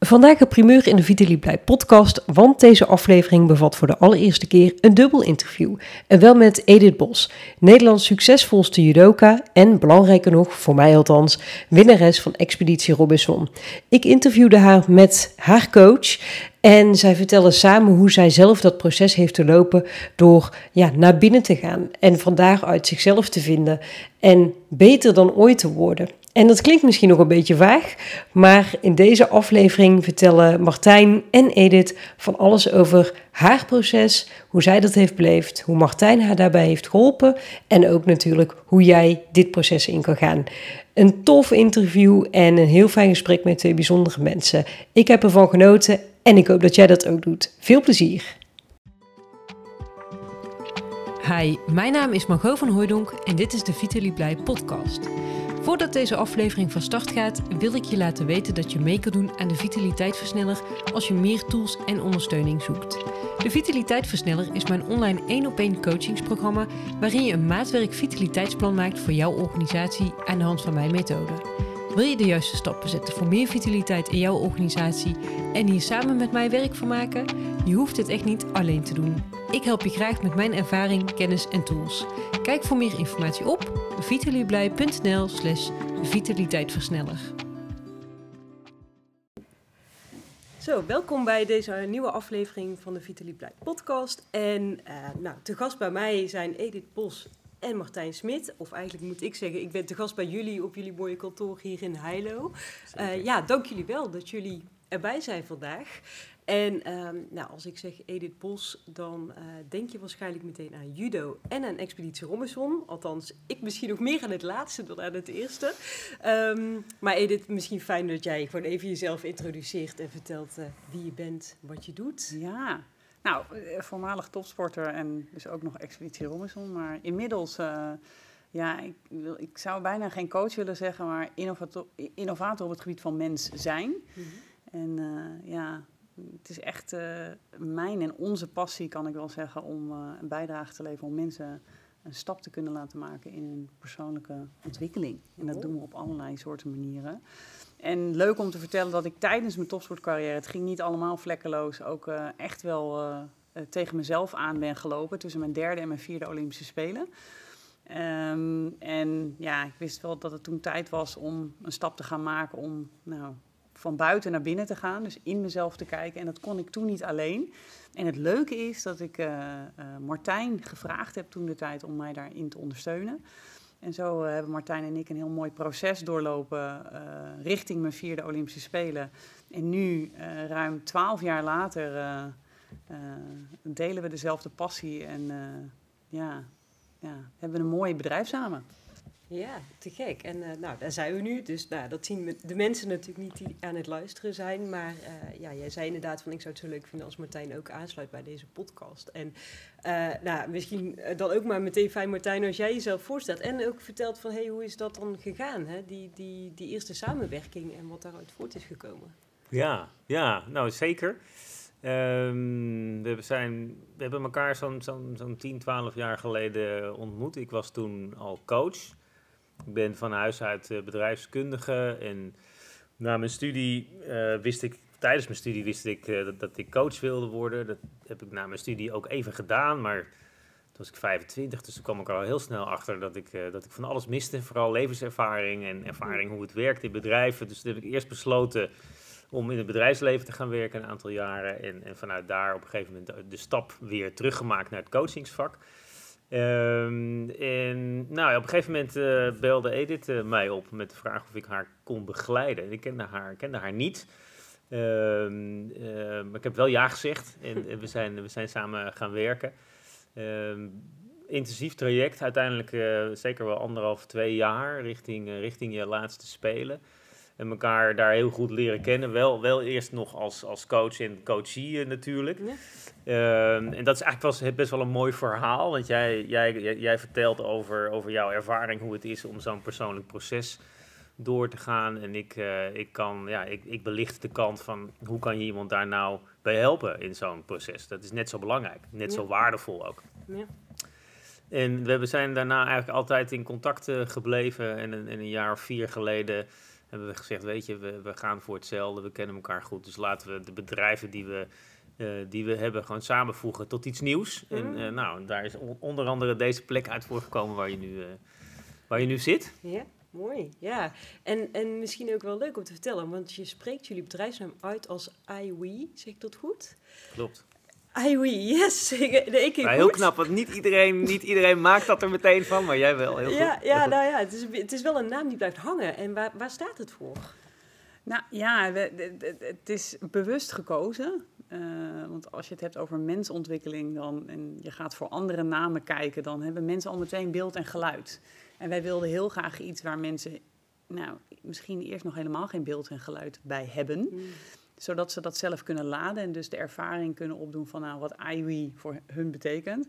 Vandaag een primeur in de Vitaly Blij podcast, want deze aflevering bevat voor de allereerste keer een dubbel interview. En wel met Edith Bos, Nederlands succesvolste judoka en, belangrijker nog, voor mij althans, winnares van Expeditie Robinson. Ik interviewde haar met haar coach en zij vertellen samen hoe zij zelf dat proces heeft te lopen door ja, naar binnen te gaan en van daaruit zichzelf te vinden en beter dan ooit te worden. En dat klinkt misschien nog een beetje vaag, maar in deze aflevering vertellen Martijn en Edith van alles over haar proces, hoe zij dat heeft beleefd, hoe Martijn haar daarbij heeft geholpen en ook natuurlijk hoe jij dit proces in kan gaan. Een tof interview en een heel fijn gesprek met twee bijzondere mensen. Ik heb ervan genoten en ik hoop dat jij dat ook doet. Veel plezier! Hi, mijn naam is Margot van Hooydonk en dit is de Vitaly Blij podcast. Voordat deze aflevering van start gaat, wil ik je laten weten dat je mee kan doen aan de Vitaliteitversneller als je meer tools en ondersteuning zoekt. De Vitaliteitversneller is mijn online 1 op 1 coachingsprogramma waarin je een maatwerk vitaliteitsplan maakt voor jouw organisatie aan de hand van mijn methode. Wil je de juiste stappen zetten voor meer vitaliteit in jouw organisatie en hier samen met mij werk van maken? Je hoeft het echt niet alleen te doen. Ik help je graag met mijn ervaring, kennis en tools. Kijk voor meer informatie op vitalieblij.nl slash vitaliteitversneller. Zo, welkom bij deze nieuwe aflevering van de Vitaly Blij podcast. En uh, nou, te gast bij mij zijn Edith Bos en Martijn Smit. Of eigenlijk moet ik zeggen, ik ben te gast bij jullie op jullie mooie kantoor hier in Heilo. Uh, ja, dank jullie wel dat jullie erbij zijn vandaag. En um, nou, als ik zeg Edith Bos, dan uh, denk je waarschijnlijk meteen aan judo en aan Expeditie Robinson. Althans, ik misschien nog meer aan het laatste dan aan het eerste. Um, maar Edith, misschien fijn dat jij gewoon even jezelf introduceert en vertelt uh, wie je bent, wat je doet. Ja, nou, eh, voormalig topsporter en dus ook nog Expeditie Robinson. Maar inmiddels, uh, ja, ik, wil, ik zou bijna geen coach willen zeggen, maar innovator, innovator op het gebied van mens zijn. Mm -hmm. En uh, ja, het is echt uh, mijn en onze passie, kan ik wel zeggen, om een bijdrage te leveren om mensen een stap te kunnen laten maken in hun persoonlijke ontwikkeling. En dat doen we op allerlei soorten manieren. En leuk om te vertellen dat ik tijdens mijn topsportcarrière, het ging niet allemaal vlekkeloos, ook uh, echt wel tegen mezelf aan ben gelopen tussen mijn derde en mijn vierde Olympische Spelen. Um, en ja, ik wist wel dat het toen tijd was om een stap te gaan maken om nou, van buiten naar binnen te gaan, dus in mezelf te kijken. En dat kon ik toen niet alleen. En het leuke is dat ik Martijn gevraagd heb toen de tijd om mij daarin te ondersteunen. En zo uh, hebben Martijn en ik een heel mooi proces doorlopen richting mijn vierde Olympische Spelen. En nu, ruim twaalf jaar later, delen we dezelfde passie en ja, ja, hebben we een mooi bedrijf samen. Ja, te gek. En uh, nou, daar zijn we nu. Dus nou, dat zien de mensen natuurlijk niet die aan het luisteren zijn. Maar uh, ja, jij zei inderdaad van ik zou het zo leuk vinden als Martijn ook aansluit bij deze podcast. En uh, nou, misschien dan ook maar meteen fijn Martijn als jij jezelf voorstelt. En ook vertelt van hey, hoe is dat dan gegaan? Hè? Die, die, die eerste samenwerking en wat daaruit voort is gekomen. Ja, ja nou zeker. Um, we, zijn, we hebben elkaar zo'n zo'n zo'n 10, 12 jaar geleden ontmoet. Ik was toen al coach. Ik ben van huis uit uh, bedrijfskundige en na mijn studie uh, wist ik, tijdens mijn studie wist ik dat, dat, ik coach wilde worden. Dat heb ik na mijn studie ook even gedaan, maar toen was ik 25, dus toen kwam ik al heel snel achter dat ik, dat ik van alles miste. Vooral levenservaring en ervaring hoe het werkt in bedrijven. Dus toen heb ik eerst besloten om in het bedrijfsleven te gaan werken een aantal jaren. En, en vanuit daar op een gegeven moment de stap weer teruggemaakt naar het coachingsvak. Um, en nou, op een gegeven moment uh, belde Edith uh, mij op met de vraag of ik haar kon begeleiden. Ik kende haar, kende haar niet. Um, uh, maar ik heb wel ja gezegd en, en we, zijn, we zijn samen gaan werken. Um, intensief traject, uiteindelijk zeker wel anderhalf, twee jaar richting, richting je laatste spelen. En elkaar daar heel goed leren kennen. Wel, wel eerst nog als, als coach en coachie natuurlijk. Ja. Um, en dat is eigenlijk wel, best wel een mooi verhaal. Want jij, jij, jij, jij vertelt over, over jouw ervaring, hoe het is om zo'n persoonlijk proces door te gaan. En ik, uh, ik, kan, ja, ik, ik belicht de kant van hoe kan je iemand daar nou bij helpen in zo'n proces. Dat is net zo belangrijk, net ja. zo waardevol ook. Ja. En we zijn daarna eigenlijk altijd in contact gebleven. En, en een jaar of vier geleden hebben we gezegd, weet je, we, we gaan voor hetzelfde, we kennen elkaar goed. Dus laten we de bedrijven die we, eh, die we hebben gewoon samenvoegen tot iets nieuws. En Mm. eh, nou, daar is on- onder andere deze plek uit voortgekomen waar je nu, eh, waar je nu zit. Ja, mooi. Ja, en, en misschien ook wel leuk om te vertellen, want je spreekt jullie bedrijfsnaam uit als IWE, zeg ik dat goed? Klopt. Yes. Ik, nee, ik Maar heel knap, want niet iedereen, niet iedereen maakt dat er meteen van, maar jij wel. Heel Ja, goed. ja Heel goed. nou ja, het is, het is wel een naam die blijft hangen. En waar, waar staat het voor? Nou ja, we- de- de- het is bewust gekozen. Eh, want als je het hebt over mensontwikkeling dan, en je gaat voor andere namen kijken, dan hebben mensen al meteen beeld en geluid. En wij wilden heel graag iets waar mensen nou, misschien eerst nog helemaal geen beeld en geluid bij hebben. Zodat ze dat zelf kunnen laden en dus de ervaring kunnen opdoen van nou, wat IWE voor hun betekent.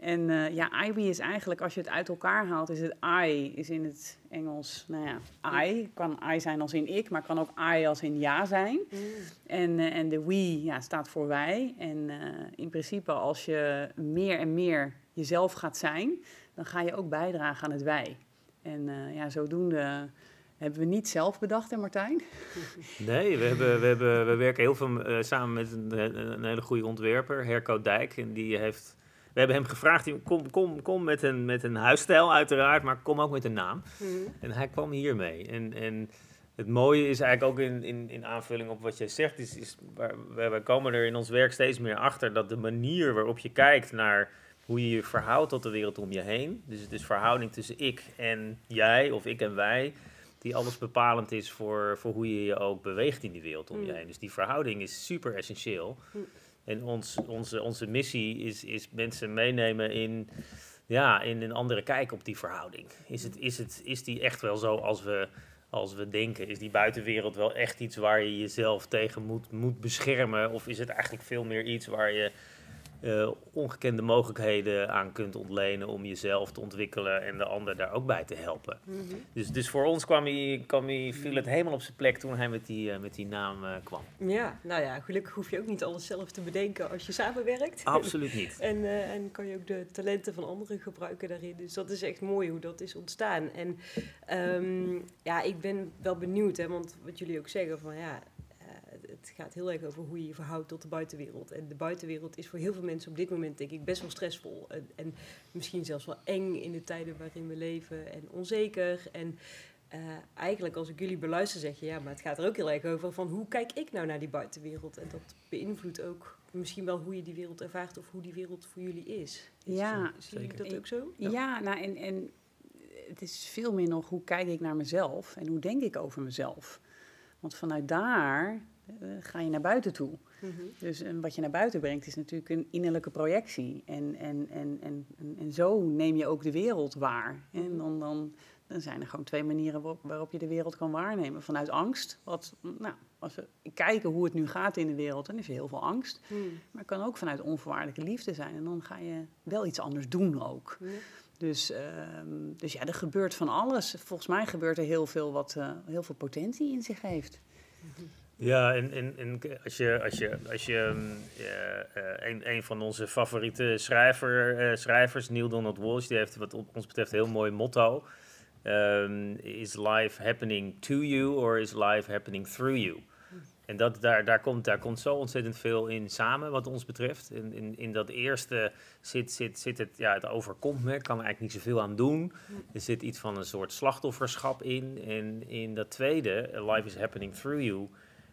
En eh, ja, IWE is eigenlijk, als je het uit elkaar haalt, is het I, is in het Engels, nou ja, I. Kan I zijn als in ik, maar kan ook I als in ja zijn. En, eh, en de we ja, staat voor wij. En eh, in principe, als je meer en meer jezelf gaat zijn, dan ga je ook bijdragen aan het wij. En ja, zodoende hebben we niet zelf bedacht, hè Martijn? Nee, we, hebben, we, hebben, we werken heel veel eh, samen met een, een hele goede ontwerper, Herco Dijk. En die heeft, we hebben hem gevraagd, kom, kom, kom met, een, met een huisstijl uiteraard, maar kom ook met een naam. En hij kwam hiermee. En, en het mooie is eigenlijk ook in, in, in aanvulling op wat jij zegt, is, is wij komen er in ons werk steeds meer achter dat de manier waarop je kijkt naar hoe je je verhoudt tot de wereld om je heen, dus het is verhouding tussen ik en jij of ik en wij, die alles bepalend is voor, voor hoe je je ook beweegt in die wereld om je Mm. heen. Dus die verhouding is super essentieel. Mm. En ons, onze, onze missie is, is mensen meenemen in, ja, in een andere kijk op die verhouding. Is, het, is, het, is die echt wel zo als we, als we denken? Is die buitenwereld wel echt iets waar je jezelf tegen moet, moet beschermen? Of is het eigenlijk veel meer iets waar je eh, ongekende mogelijkheden aan kunt ontlenen om jezelf te ontwikkelen en de ander daar ook bij te helpen? Dus, dus voor ons kwam hij, kwam hij, viel het helemaal op zijn plek toen hij met die, eh, met die naam eh, kwam. Ja, nou ja, gelukkig hoef je ook niet alles zelf te bedenken als je samenwerkt. Absoluut niet. En, en kan je ook de talenten van anderen gebruiken daarin. Dus dat is echt mooi hoe dat is ontstaan. En ehm, ja, ik ben wel benieuwd, hè, want wat jullie ook zeggen van ja, het gaat heel erg over hoe je je verhoudt tot de buitenwereld. En de buitenwereld is voor heel veel mensen op dit moment denk ik best wel stressvol. En, en misschien zelfs wel eng in de tijden waarin we leven en onzeker. En eh, eigenlijk als ik jullie beluister zeg je ja, maar het gaat er ook heel erg over van hoe kijk ik nou naar die buitenwereld. En dat beïnvloedt ook misschien wel hoe je die wereld ervaart of hoe die wereld voor jullie is. Is Ja, Zie je zeker. dat ook zo? Ja, nou, en, en het is veel meer nog hoe kijk ik naar mezelf en hoe denk ik over mezelf. Want vanuit daar ga je naar buiten toe. Mhm. Dus en wat je naar buiten brengt is natuurlijk een innerlijke projectie. En, en, en, en, en, zo neem je ook de wereld waar. En dan, dan, dan zijn er gewoon twee manieren waarop, waarop je de wereld kan waarnemen. Vanuit angst. Wat, nou, als we kijken hoe het nu gaat in de wereld, dan is er heel veel angst. Hmm. Maar het kan ook vanuit onvoorwaardelijke liefde zijn. En dan ga je wel iets anders doen ook. Dus, ehm, dus ja, er gebeurt van alles. Volgens mij gebeurt er heel veel wat eh, heel veel potentie in zich heeft. Ja, en, en, en als je, als je, als je mm, eh, een, een van onze favoriete schrijver, eh, schrijvers, Neil Donald Walsh, die heeft wat ons betreft een heel mooi motto. Ehm, is life happening to you or is life happening through you? En dat, daar, daar, komt, daar komt zo ontzettend veel in samen wat ons betreft. In, in, in dat eerste zit, zit, zit het, ja, het overkomt me, kan er eigenlijk niet zoveel aan doen. Er zit iets van een soort slachtofferschap in. En in dat tweede, life is happening through you,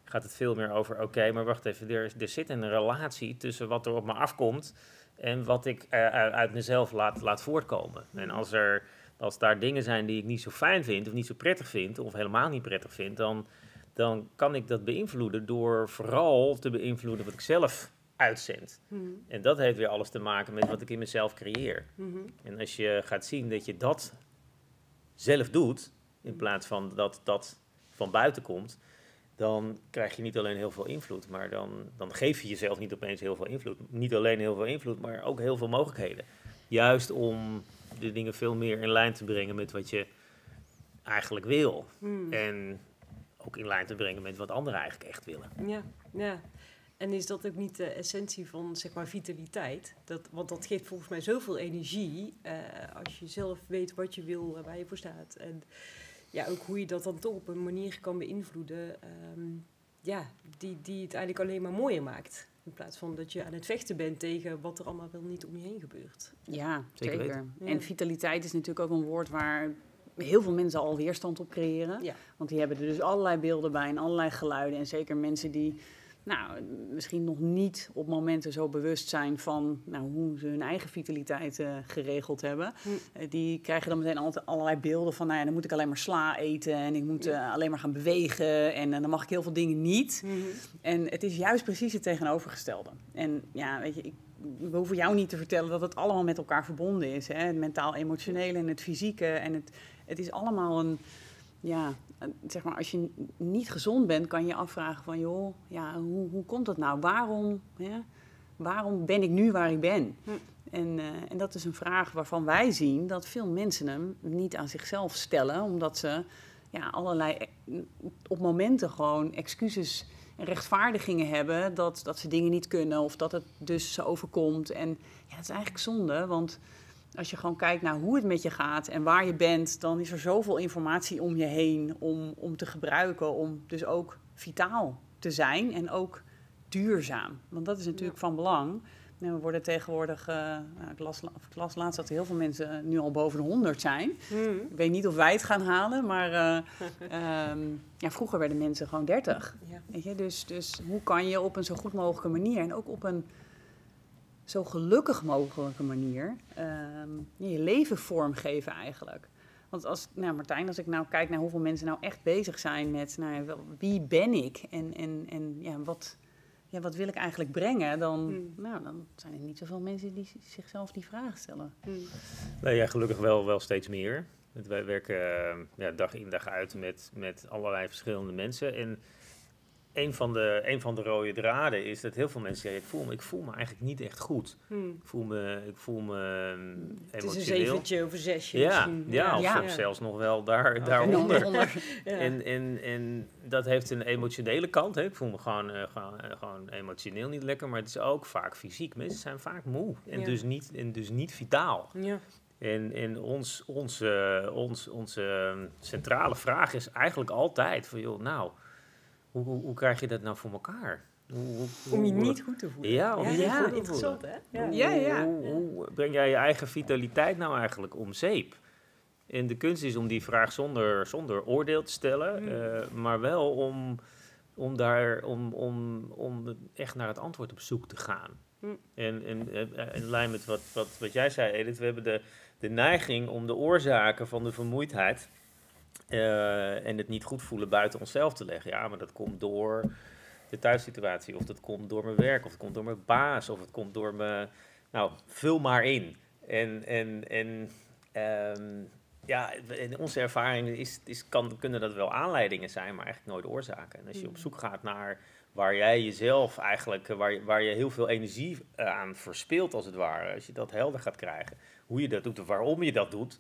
gaat het veel meer over, oké, maar wacht even, er, er zit een relatie tussen wat er op me afkomt en wat ik eh, uit mezelf laat, laat voortkomen. En als, er, als daar dingen zijn die ik niet zo fijn vind of niet zo prettig vind, of helemaal niet prettig vind, dan, dan kan ik dat beïnvloeden door vooral te beïnvloeden wat ik zelf uitzend. Hmm. En dat heeft weer alles te maken met wat ik in mezelf creëer. Mhm. En als je gaat zien dat je dat zelf doet, in plaats van dat dat van buiten komt, dan krijg je niet alleen heel veel invloed, maar dan, dan geef je jezelf niet opeens heel veel invloed. Niet alleen heel veel invloed, maar ook heel veel mogelijkheden. Juist om de dingen veel meer in lijn te brengen met wat je eigenlijk wil. Hmm. En ook in lijn te brengen met wat anderen eigenlijk echt willen. Ja, ja. En is dat ook niet de essentie van zeg maar vitaliteit? Dat, want dat geeft volgens mij zoveel energie eh, als je zelf weet wat je wil en waar je voor staat. En ja, ook hoe je dat dan toch op een manier kan beïnvloeden. ehm, ja, die, die het eigenlijk alleen maar mooier maakt. In plaats van dat je aan het vechten bent tegen wat er allemaal wel niet om je heen gebeurt. Ja, Zeker zeker. weten. Ja. En vitaliteit is natuurlijk ook een woord waar heel veel mensen al weerstand op creëren. Ja. Want die hebben er dus allerlei beelden bij en allerlei geluiden. En zeker mensen die nou, misschien nog niet op momenten zo bewust zijn van nou, hoe ze hun eigen vitaliteit eh, geregeld hebben. Hm. Eh, die krijgen dan meteen altijd allerlei beelden van, nou ja, dan moet ik alleen maar sla eten en ik moet eh, alleen maar gaan bewegen en dan mag ik heel veel dingen niet. En het is juist precies het tegenovergestelde. En ja, weet je, ik, we hoeven jou niet te vertellen dat het allemaal met elkaar verbonden is. Hè? Het mentaal-emotionele en het fysieke. En het, het is allemaal een, ja, zeg maar, als je niet gezond bent, kan je je afvragen van, joh, ja, hoe, hoe komt dat nou? Waarom, hè? waarom ben ik nu waar ik ben? Hm. En, eh, en dat is een vraag waarvan wij zien dat veel mensen hem niet aan zichzelf stellen, omdat ze ja, allerlei eh, op momenten gewoon excuses en rechtvaardigingen hebben dat, dat ze dingen niet kunnen of dat het dus ze overkomt. En ja, dat is eigenlijk zonde, want als je gewoon kijkt naar hoe het met je gaat en waar je bent, dan is er zoveel informatie om je heen om, om te gebruiken, om dus ook vitaal te zijn en ook duurzaam. Want dat is natuurlijk van belang. En we worden tegenwoordig, nou, ik, las, of ik las laatst dat heel veel mensen nu al boven de 100 zijn. Ik weet niet of wij het gaan halen, maar eh, ehm, ja, vroeger werden mensen gewoon 30. Ja. Weet je? Dus, dus hoe kan je op een zo goed mogelijke manier en ook op een zo gelukkig mogelijke manier ehm, je leven vormgeven eigenlijk. Want als, nou Martijn, als ik nou kijk naar hoeveel mensen nou echt bezig zijn met nou, ja, wel, wie ben ik en, en, en ja, wat, ja, wat wil ik eigenlijk brengen, dan, Hmm. nou, dan zijn er niet zoveel mensen die zichzelf die vraag stellen. Nee, ja, gelukkig wel, wel steeds meer. Want Wij werken eh, ja, dag in dag uit met, met allerlei verschillende mensen. En een van, de, een van de rode draden is dat heel veel mensen zeggen... Ik voel, me, ik voel me eigenlijk niet echt goed. Hm. Ik voel me, ik voel me ehm, Het is een zeventje of een zesje Ja, misschien. ja, of Ja. soms zelfs nog wel daar, Oké. daaronder. Onder- Ja. En, en, en dat heeft een emotionele kant. Hè. Ik voel me gewoon, eh, gewoon, eh, gewoon emotioneel niet lekker, maar het is ook vaak fysiek. Mensen zijn vaak moe en, Ja. dus, niet, en dus niet vitaal. Ja. En, en ons, onze, ons, onze centrale vraag is eigenlijk altijd van, joh, nou, hoe, hoe, hoe krijg je dat nou voor elkaar? Hoe, hoe- Om je hoe- niet goed te voelen. Ja, om je niet ja, goed te interessant hè? Ja. hoe- Ja, ja. Hoe, hoe breng jij je eigen vitaliteit nou eigenlijk om zeep? En de kunst is om die vraag zonder, zonder oordeel te stellen, Mm. eh, maar wel om, om, daar, om, om, om echt naar het antwoord op zoek te gaan. Mm. En, en, en in lijn met wat, wat, wat jij zei, Edith, we hebben de, de neiging om de oorzaken van de vermoeidheid eh, en het niet goed voelen buiten onszelf te leggen. Ja, maar dat komt door de thuissituatie, of dat komt door mijn werk, of het komt door mijn baas, of het komt door mijn. Nou, vul maar in. En, en, en ehm, ja, in onze ervaring is, is, kan, kunnen dat wel aanleidingen zijn, maar eigenlijk nooit oorzaken. En als je op zoek gaat naar waar jij jezelf eigenlijk, waar, je- waar je heel veel energie eh, aan verspilt als het ware, als je dat helder gaat krijgen, hoe je dat doet of waarom je dat doet,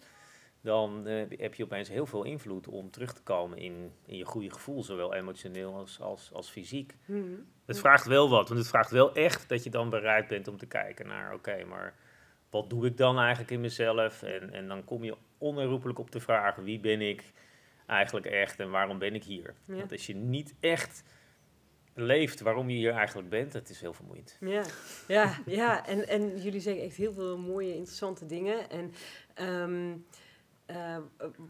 dan eh, heb je opeens heel veel invloed om terug te komen in, in je goede gevoel, zowel emotioneel als, als, als fysiek. Hm. Het vraagt wel wat, want het vraagt wel echt dat je dan bereid bent om te kijken naar, oké, maar wat doe ik dan eigenlijk in mezelf? En, en dan kom je onherroepelijk op de vraag, wie ben ik eigenlijk echt en waarom ben ik hier? Ja. Want als je niet echt leeft waarom je hier eigenlijk bent, dat is heel vermoeiend. Ja, ja, ja. En, en jullie zeggen echt heel veel mooie, interessante dingen. En ehm, eh,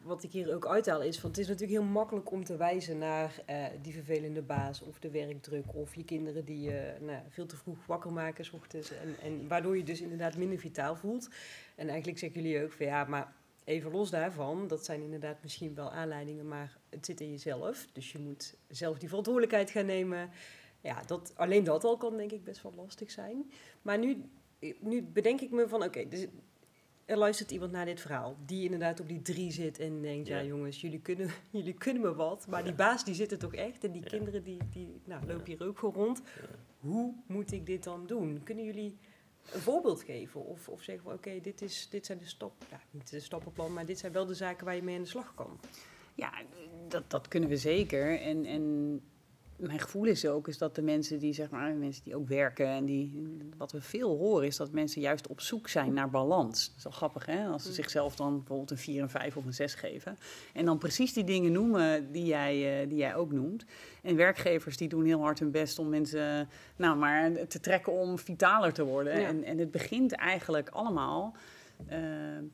wat ik hier ook uithaal is, van het is natuurlijk heel makkelijk om te wijzen naar eh, die vervelende baas of de werkdruk of je kinderen die je nou, veel te vroeg wakker maken s ochtends en, en waardoor je dus inderdaad minder vitaal voelt. En eigenlijk zeggen jullie ook van ja, maar even los daarvan, dat zijn inderdaad misschien wel aanleidingen, maar het zit in jezelf. Dus je moet zelf die verantwoordelijkheid gaan nemen. Ja, dat, alleen dat al kan denk ik best wel lastig zijn. Maar nu, nu bedenk ik me van, oké, dus er luistert iemand naar dit verhaal. Die inderdaad op die drie zit en denkt, ja, Ja. jongens, jullie kunnen, jullie kunnen me wat. Maar die baas die zit er toch echt. En die Ja. kinderen die, die nou, lopen hier ook gewoon rond. Hoe moet ik dit dan doen? Kunnen jullie een voorbeeld geven? Of, of zeggen van, oké, dit dit, dit zijn de stap... Ja, niet de stappenplan, maar dit zijn wel de zaken waar je mee aan de slag kan. Ja, dat, dat kunnen we zeker. En, en mijn gevoel is ook is dat de mensen die, zeg maar, mensen die ook werken en die, wat we veel horen, is dat mensen juist op zoek zijn naar balans. Dat is wel grappig, hè? Als ze zichzelf dan bijvoorbeeld een 4, een 5 of een 6 geven. En dan precies die dingen noemen die jij, uh, die jij ook noemt. En werkgevers die doen heel hard hun best om mensen nou, maar te trekken om vitaler te worden. Ja. En, en het begint eigenlijk allemaal uh,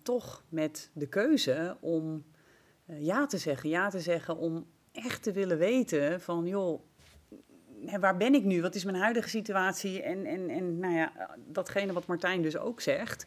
toch met de keuze om uh, ja te zeggen. Ja te zeggen om echt te willen weten van, joh, waar ben ik nu? Wat is mijn huidige situatie? En, en, en nou ja, datgene wat Martijn dus ook zegt.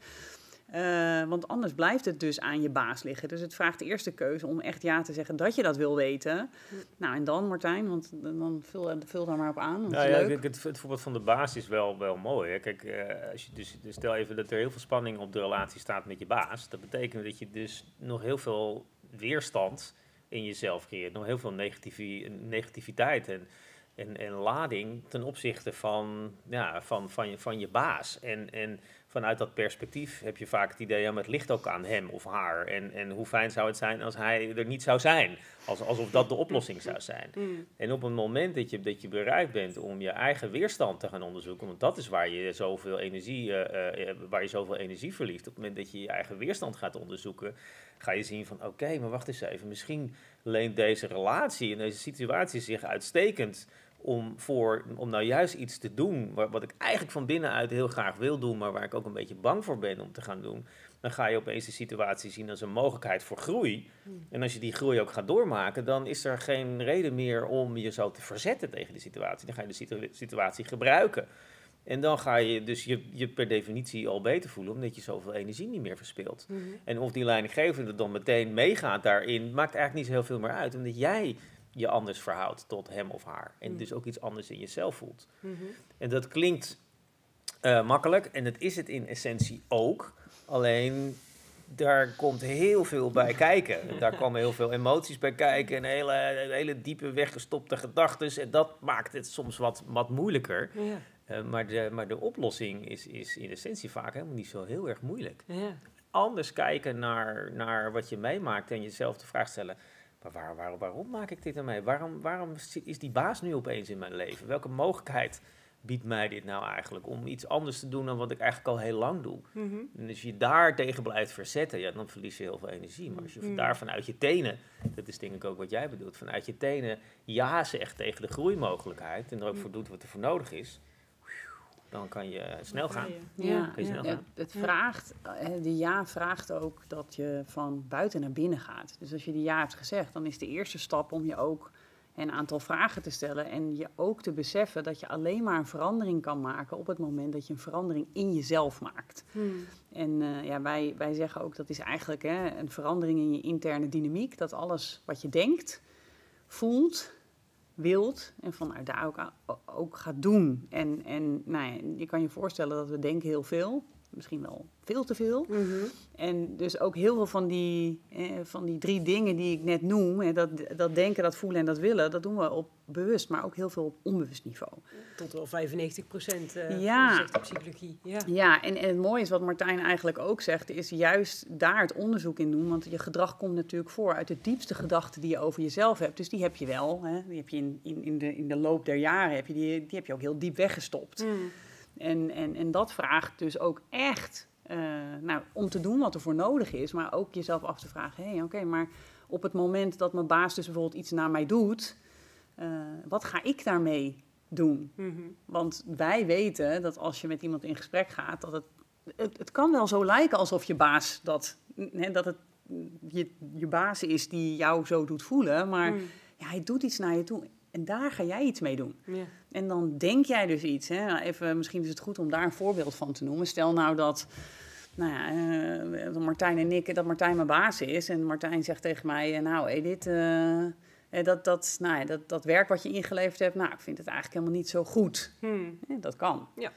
Uh, want anders blijft het dus aan je baas liggen. Dus het vraagt de eerste keuze om echt ja te zeggen dat je dat wil weten. Nou, en dan Martijn, want dan vul, vul daar maar op aan. Nou ja, het, het, het, voorbeeld van de baas is wel, wel mooi. Hè? Kijk, uh, als je dus, dus stel even dat er heel veel spanning op de relatie staat met je baas. Dat betekent dat je dus nog heel veel weerstand in jezelf creëert. Nog heel veel negativi negativiteit en, en, en lading ten opzichte van, ja, van, van, je, van je baas. En, en vanuit dat perspectief heb je vaak het idee, ja, maar het ligt ook aan hem of haar. En, en hoe fijn zou het zijn als hij er niet zou zijn. Als, alsof dat de oplossing zou zijn. Mm. En op het moment dat je, dat je bereid bent om je eigen weerstand te gaan onderzoeken, want dat is waar je zoveel energie, uh, uh, waar je zoveel energie verliest. Op het moment dat je je eigen weerstand gaat onderzoeken, ga je zien van oké, maar wacht eens even, misschien leent deze relatie en deze situatie zich uitstekend om, voor, om nou juist iets te doen wat, wat ik eigenlijk van binnenuit heel graag wil doen, maar waar ik ook een beetje bang voor ben om te gaan doen, dan ga je opeens de situatie zien als een mogelijkheid voor groei. En als je die groei ook gaat doormaken, dan is er geen reden meer om je zo te verzetten tegen die situatie. Dan ga je de situ situatie gebruiken. En dan ga je dus je, je per definitie al beter voelen, omdat je zoveel energie niet meer verspilt. Mm -hmm. En of die leidinggevende dan meteen meegaat daarin, maakt eigenlijk niet zo heel veel meer uit. Omdat jij je anders verhoudt tot hem of haar. En Mm. dus ook iets anders in jezelf voelt. Mhm. En dat klinkt uh, makkelijk, en dat is het in essentie ook. Alleen daar komt heel veel bij kijken. Daar komen heel veel emoties bij kijken en hele, hele diepe weggestopte gedachten. En dat maakt het soms wat, wat moeilijker. Ja. Uh, maar, de, maar de oplossing is, is in essentie vaak helemaal niet zo heel erg moeilijk. Ja. Anders kijken naar, naar wat je meemaakt en jezelf de vraag stellen... maar waar, waar, waarom maak ik dit nou mee? Waarom, waarom is die baas nu opeens in mijn leven? Welke mogelijkheid biedt mij dit nou eigenlijk om iets anders te doen dan wat ik eigenlijk al heel lang doe? Mm -hmm. En als je daar tegen blijft verzetten, ja, dan verlies je heel veel energie. Maar als je Mm. daar vanuit je tenen, dat is denk ik ook wat jij bedoelt, vanuit je tenen ja zegt tegen de groeimogelijkheid en er ook Mm. voor doet wat er voor nodig is, dan kan je snel gaan. Ja, Kan je snel ja. gaan. het vraagt, eh, die ja vraagt ook dat je van buiten naar binnen gaat. Dus als je die ja hebt gezegd, dan is de eerste stap om je ook een aantal vragen te stellen en je ook te beseffen dat je alleen maar een verandering kan maken op het moment dat je een verandering in jezelf maakt. Hmm. En uh, ja, wij, wij zeggen ook dat is eigenlijk hè, een verandering in je interne dynamiek, dat alles wat je denkt, voelt, wilt en vanuit daar ook, ook gaat doen. En, en nou ja, je kan je voorstellen dat we denken heel veel, misschien wel veel te veel. Mm -hmm. En dus ook heel veel van die, eh, van die drie dingen die ik net noem, hè, dat, dat denken, dat voelen en dat willen, dat doen we op bewust, maar ook heel veel op onbewust niveau. Tot wel 95 procent, uh, ja. de psychologie. Ja, ja en, en het mooie is wat Martijn eigenlijk ook zegt, is juist daar het onderzoek in doen, want je gedrag komt natuurlijk voor uit de diepste gedachten die je over jezelf hebt. Dus die heb je wel, hè, die heb je in, in, in, de, in de loop der jaren, heb je die, die heb je ook heel diep weggestopt. Mm. En, en, en dat vraagt dus ook echt uh, nou, om te doen wat er voor nodig is, maar ook jezelf af te vragen: hé, hey, oké, okay, maar op het moment dat mijn baas dus bijvoorbeeld iets naar mij doet, uh, wat ga ik daarmee doen? Mm -hmm. Want wij weten dat als je met iemand in gesprek gaat, dat het, het, het kan wel zo lijken alsof je baas dat, hè, dat het je, je baas is die jou zo doet voelen, maar mm. ja, hij doet iets naar je toe. En daar ga jij iets mee doen. Ja. En dan denk jij dus iets. Hè? Nou, even, misschien is het goed om daar een voorbeeld van te noemen. Stel nou dat, nou ja, uh, Martijn en ik, dat Martijn mijn baas is. En Martijn zegt tegen mij, nou Edith, uh, dat, dat, nou ja, dat, dat werk wat je ingeleverd hebt, nou, ik vind het eigenlijk helemaal niet zo goed. Hmm. Dat kan. Ja.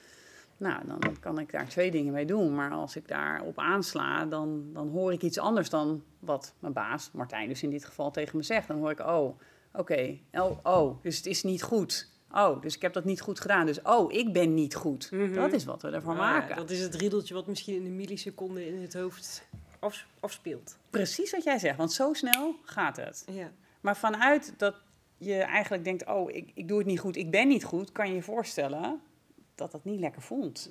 Nou, dan kan ik daar twee dingen mee doen. Maar als ik daarop aansla, dan, dan hoor ik iets anders dan wat mijn baas, Martijn dus in dit geval, tegen me zegt. Dan hoor ik, oh, oké, okay. oh, oh, dus het is niet goed. Oh, dus ik heb dat niet goed gedaan. Dus, oh, ik ben niet goed. Mm -hmm. Dat is wat we ervan ah, maken. Dat is het riedeltje wat misschien in een milliseconde in het hoofd af, afspeelt. Precies wat jij zegt, want zo snel gaat het. Ja. Maar vanuit dat je eigenlijk denkt, oh, ik, ik doe het niet goed, ik ben niet goed, kan je je voorstellen dat dat niet lekker voelt.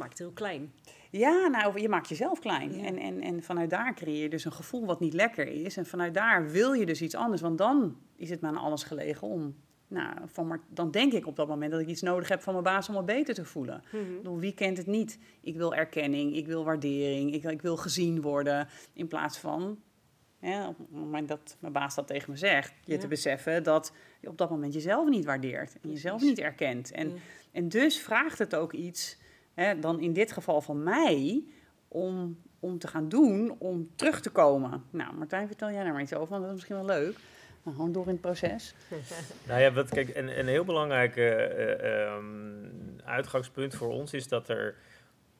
Maakt het heel klein. Ja, nou, je maakt jezelf klein. Ja. En, en, en vanuit daar creëer je dus een gevoel wat niet lekker is. En vanuit daar wil je dus iets anders. Want dan is het me aan alles gelegen om... Nou, van maar, dan denk ik op dat moment dat ik iets nodig heb van mijn baas om me beter te voelen. Bedoel, wie kent het niet? Ik wil erkenning, ik wil waardering, ik, ik wil gezien worden. In plaats van, hè, op het moment dat mijn baas dat tegen me zegt, je Ja. te beseffen dat je op dat moment jezelf niet waardeert. En jezelf niet erkent. En, Ja. en dus vraagt het ook iets, hè, dan in dit geval van mij, om, om te gaan doen, om terug te komen. Nou, Martijn, vertel jij daar maar iets over, want dat is misschien wel leuk. Nou, gewoon door in het proces. Nou ja, wat, kijk, een, een heel belangrijk eh, eh, ehm, uitgangspunt voor ons is dat er,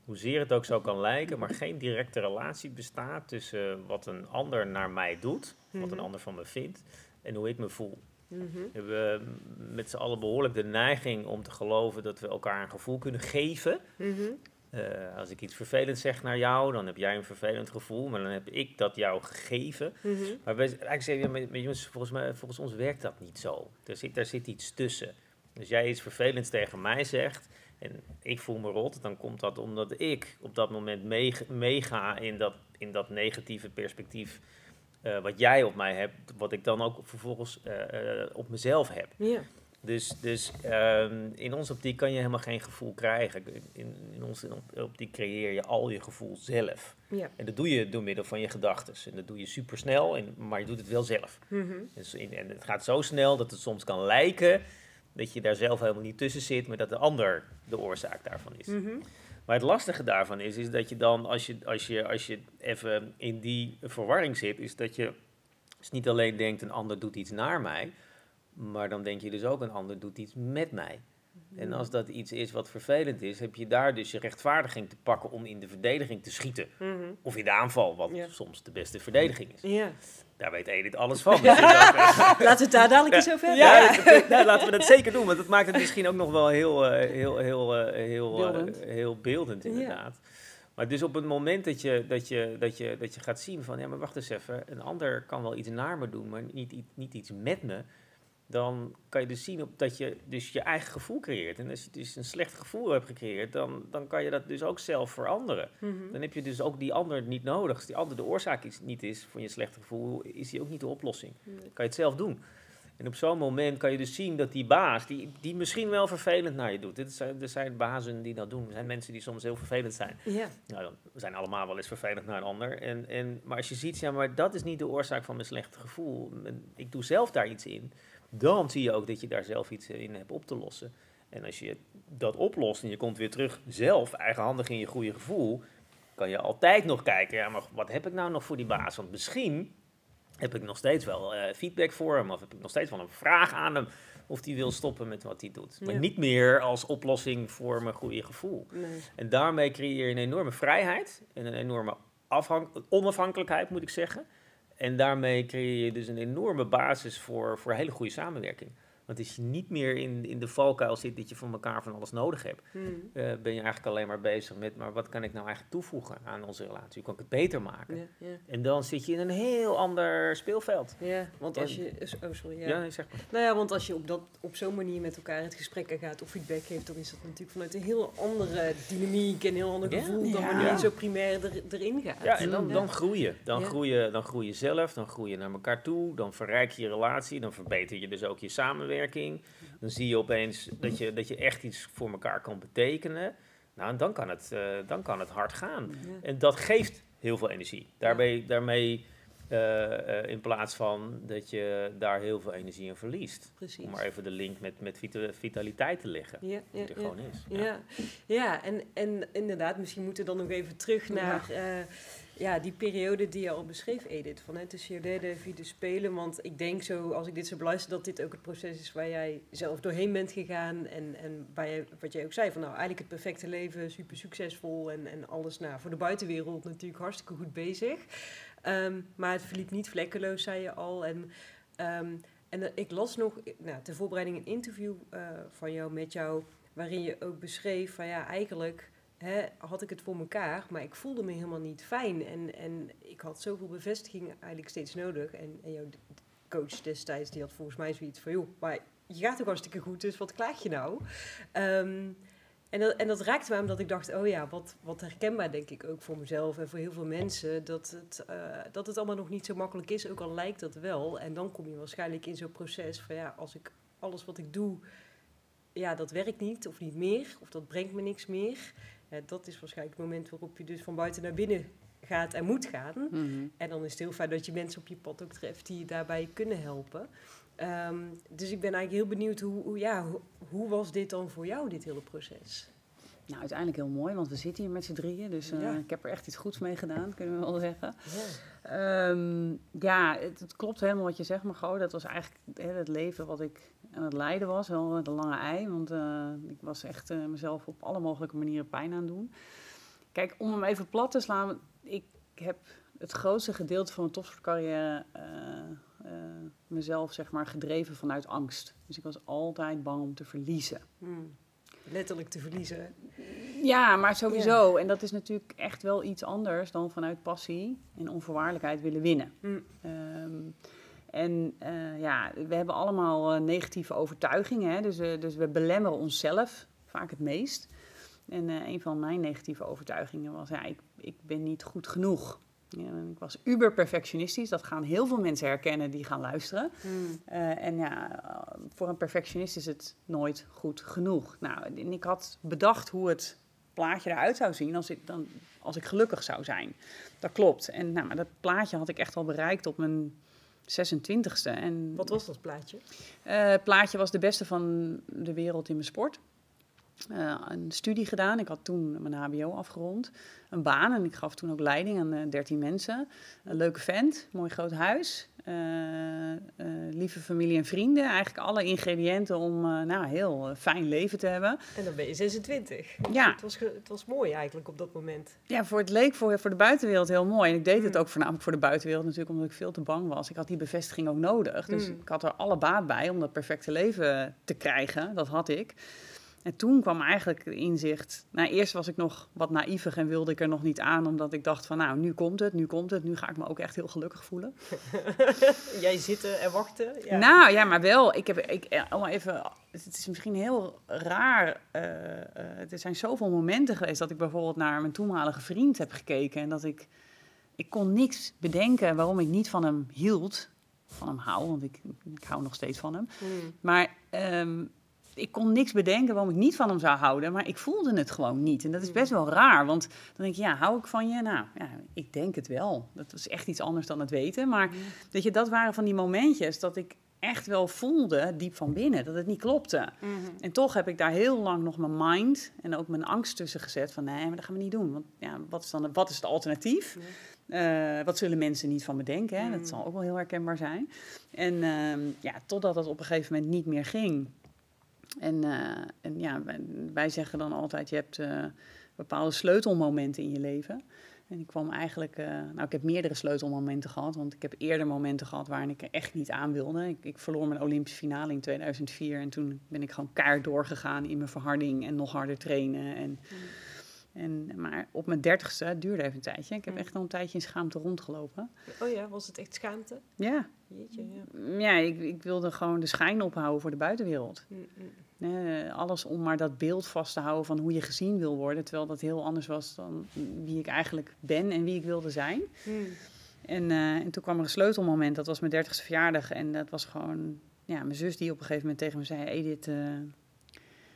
hoezeer het ook zo kan lijken, maar geen directe relatie bestaat tussen wat een ander naar mij doet, wat een Mhm. ander van me vindt, en hoe ik me voel. Mhm. We hebben met z'n allen behoorlijk de neiging om te geloven dat we elkaar een gevoel kunnen geven. Mhm. Eh, als ik iets vervelends zeg naar jou, dan heb jij een vervelend gevoel, maar dan heb ik dat jou gegeven. Mhm. Maar wij, eigenlijk zeggen, maar jongens, volgens, mij, volgens ons werkt dat niet zo. Er zit, daar zit iets tussen. Dus jij iets vervelends tegen mij zegt en ik voel me rot, dan komt dat omdat ik op dat moment meeg- meega in dat, in dat negatieve perspectief eh, wat jij op mij hebt, wat ik dan ook vervolgens eh, eh, op mezelf heb. Ja. Dus, dus ehm, in onze optiek kan je helemaal geen gevoel krijgen. In, in onze optiek creëer je al je gevoel zelf. Ja. En dat doe je door middel van je gedachten. En dat doe je supersnel, en, maar je doet het wel zelf. Mhm. Dus in, en het gaat zo snel dat het soms kan lijken dat je daar zelf helemaal niet tussen zit, maar dat de ander de oorzaak daarvan is. Mhm. Maar het lastige daarvan is, is dat je dan, als je, als je, als je even in die verwarring zit, is dat je dus niet alleen denkt een ander doet iets naar mij, maar dan denk je dus ook een ander doet iets met mij. En als dat iets is wat vervelend is, heb je daar dus je rechtvaardiging te pakken om in de verdediging te schieten. Mhm. Of in de aanval, wat Ja. soms de beste verdediging is. Ja. Daar weet Edith alles van. Dus Laten we het daar dadelijk eens over hebben. ja, dat- nou, laten we dat zeker doen, want dat maakt het misschien ook nog wel heel, eh, heel, heel, eh, heel, eh, Beeldend. heel beeldend, inderdaad. Maar dus op het moment dat je, dat, je, dat, je, dat je gaat zien van, ja, maar wacht eens even, een ander kan wel iets naar me doen, maar niet, niet iets met me, dan kan je dus zien op dat je dus je eigen gevoel creëert. En als je dus een slecht gevoel hebt gecreëerd, dan, dan kan je dat dus ook zelf veranderen. Mhm. Dan heb je dus ook die ander niet nodig. Als die ander de oorzaak is, niet is van je slechte gevoel, is die ook niet de oplossing. Nee. kan je het zelf doen. En op zo'n moment kan je dus zien dat die baas, die, die misschien wel vervelend naar je doet. Dit zijn, er zijn bazen die dat doen. Er zijn mensen die soms heel vervelend zijn. Ja. Nou, dan we zijn allemaal wel eens vervelend naar een ander. En, en, maar als je ziet, ja, maar dat is niet de oorzaak van mijn slechte gevoel. Ik doe zelf daar iets in. Dan zie je ook dat je daar zelf iets in hebt op te lossen. En als je dat oplost en je komt weer terug zelf, eigenhandig in je goede gevoel, kan je altijd nog kijken, ja, maar wat heb ik nou nog voor die baas? Want misschien heb ik nog steeds wel eh, feedback voor hem, of heb ik nog steeds wel een vraag aan hem, of die wil stoppen met wat hij doet. Maar Ja. niet meer als oplossing voor mijn goede gevoel. Nee. En daarmee creëer je een enorme vrijheid en een enorme onafhankelijkheid, moet ik zeggen. En daarmee creëer je dus een enorme basis voor, voor hele goede samenwerking. Want als je niet meer in, in de valkuil zit dat je van elkaar van alles nodig hebt, Mhm. eh, ben je eigenlijk alleen maar bezig met, maar wat kan ik nou eigenlijk toevoegen aan onze relatie? Hoe kan ik het beter maken? En dan zit je in een heel ander speelveld. Ja, want als je... Oh, sorry. Ja, Ja. nee, zeg maar. Nou ja, want als je op, dat, op zo'n manier met elkaar het gesprek gaat of feedback geeft, dan is dat natuurlijk vanuit een heel andere dynamiek en een heel ander gevoel dan wanneer je zo primair er, erin gaat. Ja, en dan, dan groei je. Dan, groei je. dan groei je zelf, dan groei je naar elkaar toe, dan verrijk je je relatie, dan verbeter je dus ook je samenwerking. Dan zie je opeens dat je, dat je echt iets voor elkaar kan betekenen. Nou, en dan kan het, eh, dan kan het hard gaan. Ja. En dat geeft heel veel energie. Daarbij, daarmee, eh, eh, in plaats van dat je daar heel veel energie in verliest. Precies. Om maar even de link met, met vita- vitaliteit te leggen. Ja, ja, Die er ja. gewoon is. Ja, ja en, en inderdaad, misschien moeten we dan nog even terug naar eh, ja, die periode die je al beschreef, Edith. Van, hè, tussen je derde vierde spelen. Want ik denk zo, als ik dit zo beluister, dat dit ook het proces is waar jij zelf doorheen bent gegaan. En, en waar je, wat jij ook zei, van nou eigenlijk het perfecte leven, super succesvol en, en alles nou, voor de buitenwereld natuurlijk hartstikke goed bezig. Ehm, maar het verliep niet vlekkeloos, zei je al. En, ehm, en ik las nog, nou, ter voorbereiding een interview eh, van jou met jou waarin je ook beschreef van ja, eigenlijk had ik het voor mekaar, maar ik voelde me helemaal niet fijn. En, en ik had zoveel bevestiging eigenlijk steeds nodig. En, en jouw coach destijds, die had volgens mij zoiets van, joh, maar je gaat toch hartstikke goed, dus wat klaag je nou? Ehm, en, dat, en dat raakte mij omdat ik dacht, oh ja, wat, wat herkenbaar denk ik ook voor mezelf en voor heel veel mensen, dat het, uh, dat het allemaal nog niet zo makkelijk is, ook al lijkt dat wel. En dan kom je waarschijnlijk in zo'n proces van, ja, als ik alles wat ik doe, ja, dat werkt niet of niet meer, of dat brengt me niks meer. Ja, dat is waarschijnlijk het moment waarop je dus van buiten naar binnen gaat en moet gaan. Mhm. En dan is het heel fijn dat je mensen op je pad ook treft die je daarbij kunnen helpen. Ehm, dus ik ben eigenlijk heel benieuwd, hoe, hoe, ja, hoe, hoe, was dit dan voor jou, dit hele proces? Nou, uiteindelijk heel mooi, want we zitten hier met z'n drieën. Dus uh, Ja. ik heb er echt iets goeds mee gedaan, kunnen we wel zeggen. Ja. Ehm, ja, het, klopt helemaal wat je zegt, Margot. Dat was eigenlijk hè, het leven wat ik aan het leiden was. Wel de lange ei, want eh, ik was echt eh, mezelf op alle mogelijke manieren pijn aan het doen. Kijk, om hem even plat te slaan. Ik heb het grootste gedeelte van mijn topsportcarrière eh, mezelf zeg maar gedreven vanuit angst. Dus ik was altijd bang om te verliezen. Hmm. Letterlijk te verliezen. Ja, maar sowieso. En dat is natuurlijk echt wel iets anders dan vanuit passie en onvoorwaardelijkheid willen winnen. Hmm. Ehm, en eh, ja, we hebben allemaal eh, negatieve overtuigingen. Hè? Dus, eh, dus we belemmeren onszelf vaak het meest. En een van mijn negatieve overtuigingen was, ja, ik, ik ben niet goed genoeg. Ja, en ik was uber perfectionistisch. Dat gaan heel veel mensen herkennen die gaan luisteren. Hmm. Eh, en ja, eh, voor een perfectionist is het nooit goed genoeg. Nou, en ik had bedacht hoe het plaatje eruit zou zien als ik, dan, als ik gelukkig zou zijn. Dat klopt. En nou, maar dat plaatje had ik echt al bereikt op mijn 26e. En Wat was dat plaatje? eh, het plaatje was de beste van de wereld in mijn sport. Eh, een studie gedaan. Ik had toen mijn HBO afgerond. Een baan en ik gaf toen ook leiding aan eh, 13 mensen. Een leuke vent, mooi groot huis. eh, lieve familie en vrienden. Eigenlijk alle ingrediënten om nou, een heel fijn leven te hebben. En dan ben je 26. Ja. Het was, het was mooi eigenlijk op dat moment. Ja, voor het leek voor, voor de buitenwereld heel mooi. En ik deed het Mm. ook voornamelijk voor de buitenwereld natuurlijk omdat ik veel te bang was. Ik had die bevestiging ook nodig. Dus Mm. ik had er alle baat bij om dat perfecte leven te krijgen. Dat had ik. En toen kwam eigenlijk het inzicht. Nou, eerst was ik nog wat naïvig en wilde ik er nog niet aan, omdat ik dacht van, nou, nu komt het, nu komt het, nu ga ik me ook echt heel gelukkig voelen. Jij zitten en wachten. Ja. Nou ja, maar wel. Ik heb, ik, eh, om maar even, het is misschien heel raar. eh, eh, er zijn zoveel momenten geweest dat ik bijvoorbeeld naar mijn toenmalige vriend heb gekeken. En dat ik, ik kon niks bedenken waarom ik niet van hem hield. Van hem hou, want ik, ik hou nog steeds van hem. Hmm. Maar ehm, ik kon niks bedenken waarom ik niet van hem zou houden. Maar ik voelde het gewoon niet. En dat is best wel raar. Want dan denk je, ja, hou ik van je? Nou, ja, ik denk het wel. Dat was echt iets anders dan het weten. Maar weet je, dat waren van die momentjes dat ik echt wel voelde, diep van binnen, dat het niet klopte. Mhm. En toch heb ik daar heel lang nog mijn mind en ook mijn angst tussen gezet van nee, maar dat gaan we niet doen. Want ja, wat is dan wat is het alternatief? Eh, wat zullen mensen niet van me denken? Hè? Dat zal ook wel heel herkenbaar zijn. En ehm, ja, totdat dat op een gegeven moment niet meer ging. En, eh, en ja, wij, zeggen dan altijd, je hebt eh, bepaalde sleutelmomenten in je leven. En ik kwam eigenlijk, eh, nou ik heb meerdere sleutelmomenten gehad, want ik heb eerder momenten gehad waarin ik er echt niet aan wilde. Ik, ik verloor mijn Olympische finale in 2004 en toen ben ik gewoon keihard doorgegaan in mijn verharding en nog harder trainen. En, en, maar op mijn dertigste, het duurde even een tijdje, ik heb Mm. echt al een tijdje in schaamte rondgelopen. Oh ja, was het echt schaamte? Ja, Jeetje, ja. ja ik, ik wilde gewoon de schijn ophouden voor de buitenwereld. Mm, mm. Alles om maar dat beeld vast te houden van hoe je gezien wil worden. Terwijl dat heel anders was dan wie ik eigenlijk ben en wie ik wilde zijn. Mm. En, eh, en toen kwam er een sleutelmoment, dat was mijn dertigste verjaardag. En dat was gewoon ja, mijn zus die op een gegeven moment tegen me zei... Edith, eh,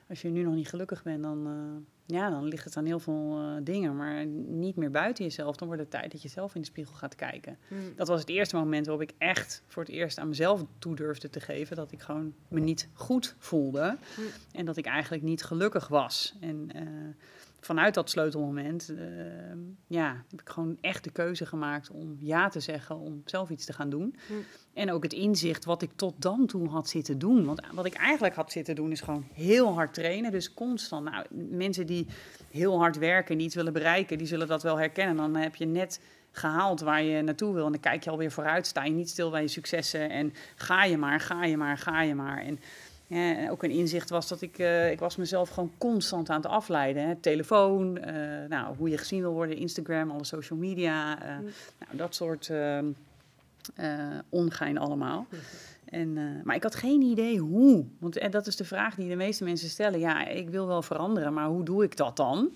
als je nu nog niet gelukkig bent, dan, eh, ja, dan ligt het aan heel veel eh, dingen. Maar niet meer buiten jezelf. Dan wordt het tijd dat je zelf in de spiegel gaat kijken. Mm. Dat was het eerste moment waarop ik echt voor het eerst aan mezelf toe durfde te geven dat ik gewoon me niet goed voelde Hm. en dat ik eigenlijk niet gelukkig was. En eh, vanuit dat sleutelmoment eh, ja, heb ik gewoon echt de keuze gemaakt om ja te zeggen, om zelf iets te gaan doen. Hm. En ook het inzicht wat ik tot dan toe had zitten doen. Want wat ik eigenlijk had zitten doen is gewoon heel hard trainen. Dus constant. Nou, mensen die heel hard werken en die iets willen bereiken, die zullen dat wel herkennen. Dan heb je net gehaald waar je naartoe wil. En dan kijk je alweer vooruit. Sta je niet stil bij je successen. En ga je maar, ga je maar, ga je maar. En ja, en ook een inzicht was dat ik, eh, ik was mezelf gewoon constant aan het afleiden. Hè. Telefoon, eh, nou, hoe je gezien wil worden, Instagram, alle social media. eh, Mm. nou, dat soort ehm, ongein allemaal. En, uh, maar ik had geen idee hoe. Want en dat is de vraag die de meeste mensen stellen. Ja, ik wil wel veranderen, maar hoe doe ik dat dan?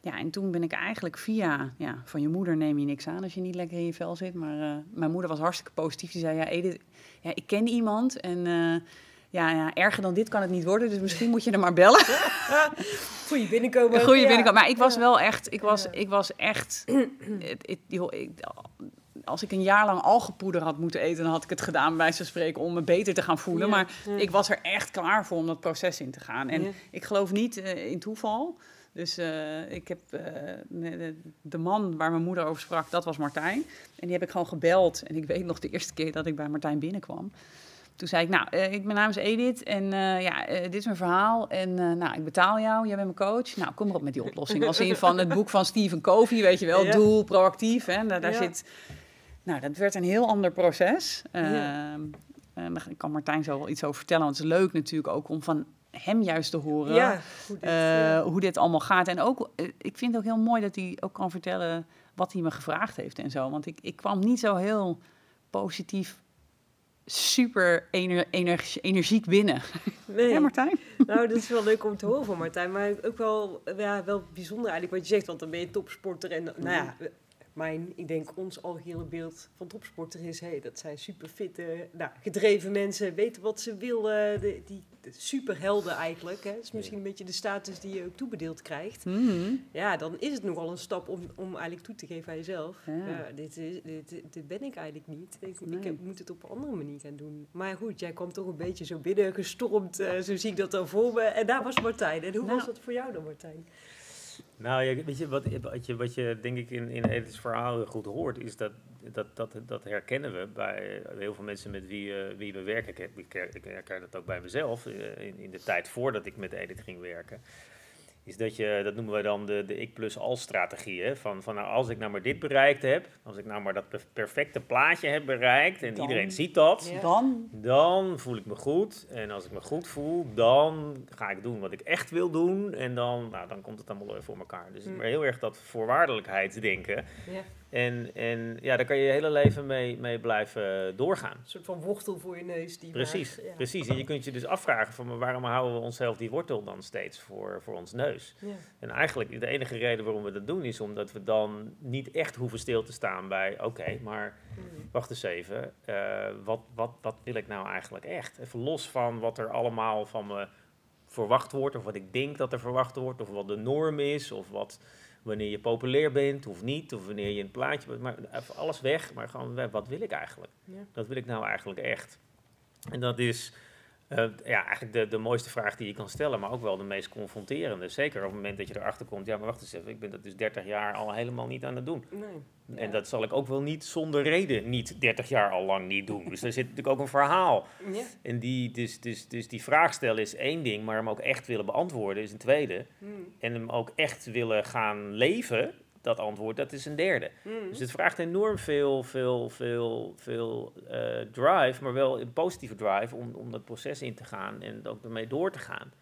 Ja, en toen ben ik eigenlijk via... Ja, van je moeder neem je niks aan als je niet lekker in je vel zit. Maar mijn moeder was hartstikke positief. Die zei, ja Edith, ja, ik ken iemand en... Ja, ja, erger dan dit kan het niet worden, dus misschien moet je er maar bellen. Goeie binnenkomen. Goeie ja. binnenkomen. Maar ik was wel echt, ik was, ik was echt, ik, als ik een jaar lang algepoeder had moeten eten, dan had ik het gedaan bij ze spreken om me beter te gaan voelen. maar ik was er echt klaar voor om dat proces in te gaan. En ik geloof niet uh, in toeval. Dus uh, ik heb uh, de, de, man waar mijn moeder over sprak, dat was Martijn. En die heb ik gewoon gebeld. En ik weet nog de eerste keer dat ik bij Martijn binnenkwam. Toen zei ik, nou, uh, ik, mijn naam is Edith en uh, ja, uh, dit is mijn verhaal. En nou, ik betaal jou, jij bent mijn coach. Nou, kom maar op met die oplossing. Als in van het boek van Stephen Covey, weet je wel, ja. doel, proactief. Hè, daar, daar ja. zit nou, dat werd een heel ander proces. Ja. Uh, daar kan Martijn zo wel iets over vertellen. Want het is leuk natuurlijk ook om van hem juist te horen hoe, dit, hoe, dit, allemaal gaat. En ook, ik vind het ook heel mooi dat hij ook kan vertellen wat hij me gevraagd heeft en zo. Want ik, ik kwam niet zo heel positief, super ener, ener, energiek binnen. Nee. Ja, Martijn? Nou, dat is wel leuk om te horen van Martijn. Maar ook wel, ja, wel bijzonder eigenlijk wat je zegt. Want dan ben je topsporter en nou ja mijn, ik denk ons algehele beeld van topsporter is, hey, dat zijn super fitte, nou, gedreven mensen, weten wat ze willen, de, die superhelden eigenlijk. Hè. Dat is misschien een beetje de status die je ook toebedeeld krijgt. Mm -hmm. Ja, dan is het nogal een stap om, om eigenlijk toe te geven aan jezelf. Ja. Ja, dit, is, dit, dit, ben ik eigenlijk niet. Ik, nee. ik heb, moet het op een andere manier gaan doen. Maar goed, jij kwam toch een beetje zo binnen gestormd, uh, zo zie ik dat dan voor me. En daar was Martijn. En hoe nou. was dat voor jou dan, Martijn? Nou, ja, weet je, wat, wat, je, wat je denk ik in, in Edith's verhaal goed hoort, is dat, dat, dat, dat herkennen we bij heel veel mensen met wie, uh, wie we werken. Ik, ik, ik herken dat ook bij mezelf uh, in, in de tijd voordat ik met Edith ging werken is dat je, dat noemen we dan de, de ik plus al strategie. Hè? Van, van nou, als ik nou maar dit bereikt heb, als ik nou maar dat perfecte plaatje heb bereikt en dan, iedereen ziet dat, ja. dan? dan voel ik me goed. En als ik me goed voel, dan ga ik doen wat ik echt wil doen. En dan, nou, dan komt het allemaal weer voor elkaar. Dus mm. maar heel erg dat voorwaardelijkheidsdenken. Ja. En, en ja, daar kan je je hele leven mee, mee blijven doorgaan. Een soort van wortel voor je neus. Die precies, ja. precies. En je kunt je dus afvragen van waarom houden we onszelf die wortel dan steeds voor, voor ons neus? Ja. En eigenlijk de enige reden waarom we dat doen is omdat we dan niet echt hoeven stil te staan bij oké, okay, maar mm. wacht eens even. Uh, wat, wat, wat wil ik nou eigenlijk echt? Even los van wat er allemaal van me verwacht wordt of wat ik denk dat er verwacht wordt of wat de norm is of wat wanneer je populair bent of niet, of wanneer je een plaatje bent, maar even alles weg, maar gewoon, wat wil ik eigenlijk? Ja. Dat wil ik nou eigenlijk echt? En dat is uh, ja, eigenlijk de, de mooiste vraag die je kan stellen, maar ook wel de meest confronterende. Zeker op het moment dat je erachter komt, ja, maar wacht eens even, ik ben dat dus 30 jaar al helemaal niet aan het doen. Nee. En ja. dat zal ik ook wel niet zonder reden niet 30 jaar al lang niet doen. Dus daar zit natuurlijk ook een verhaal. Ja. En die, dus, dus, dus die vraag stellen is één ding, maar hem ook echt willen beantwoorden is een tweede. Hmm. En hem ook echt willen gaan leven, dat antwoord, dat is een derde. Hmm. Dus het vraagt enorm veel, veel, veel, veel uh, drive, maar wel een positieve drive om, om dat proces in te gaan en ook ermee door te gaan.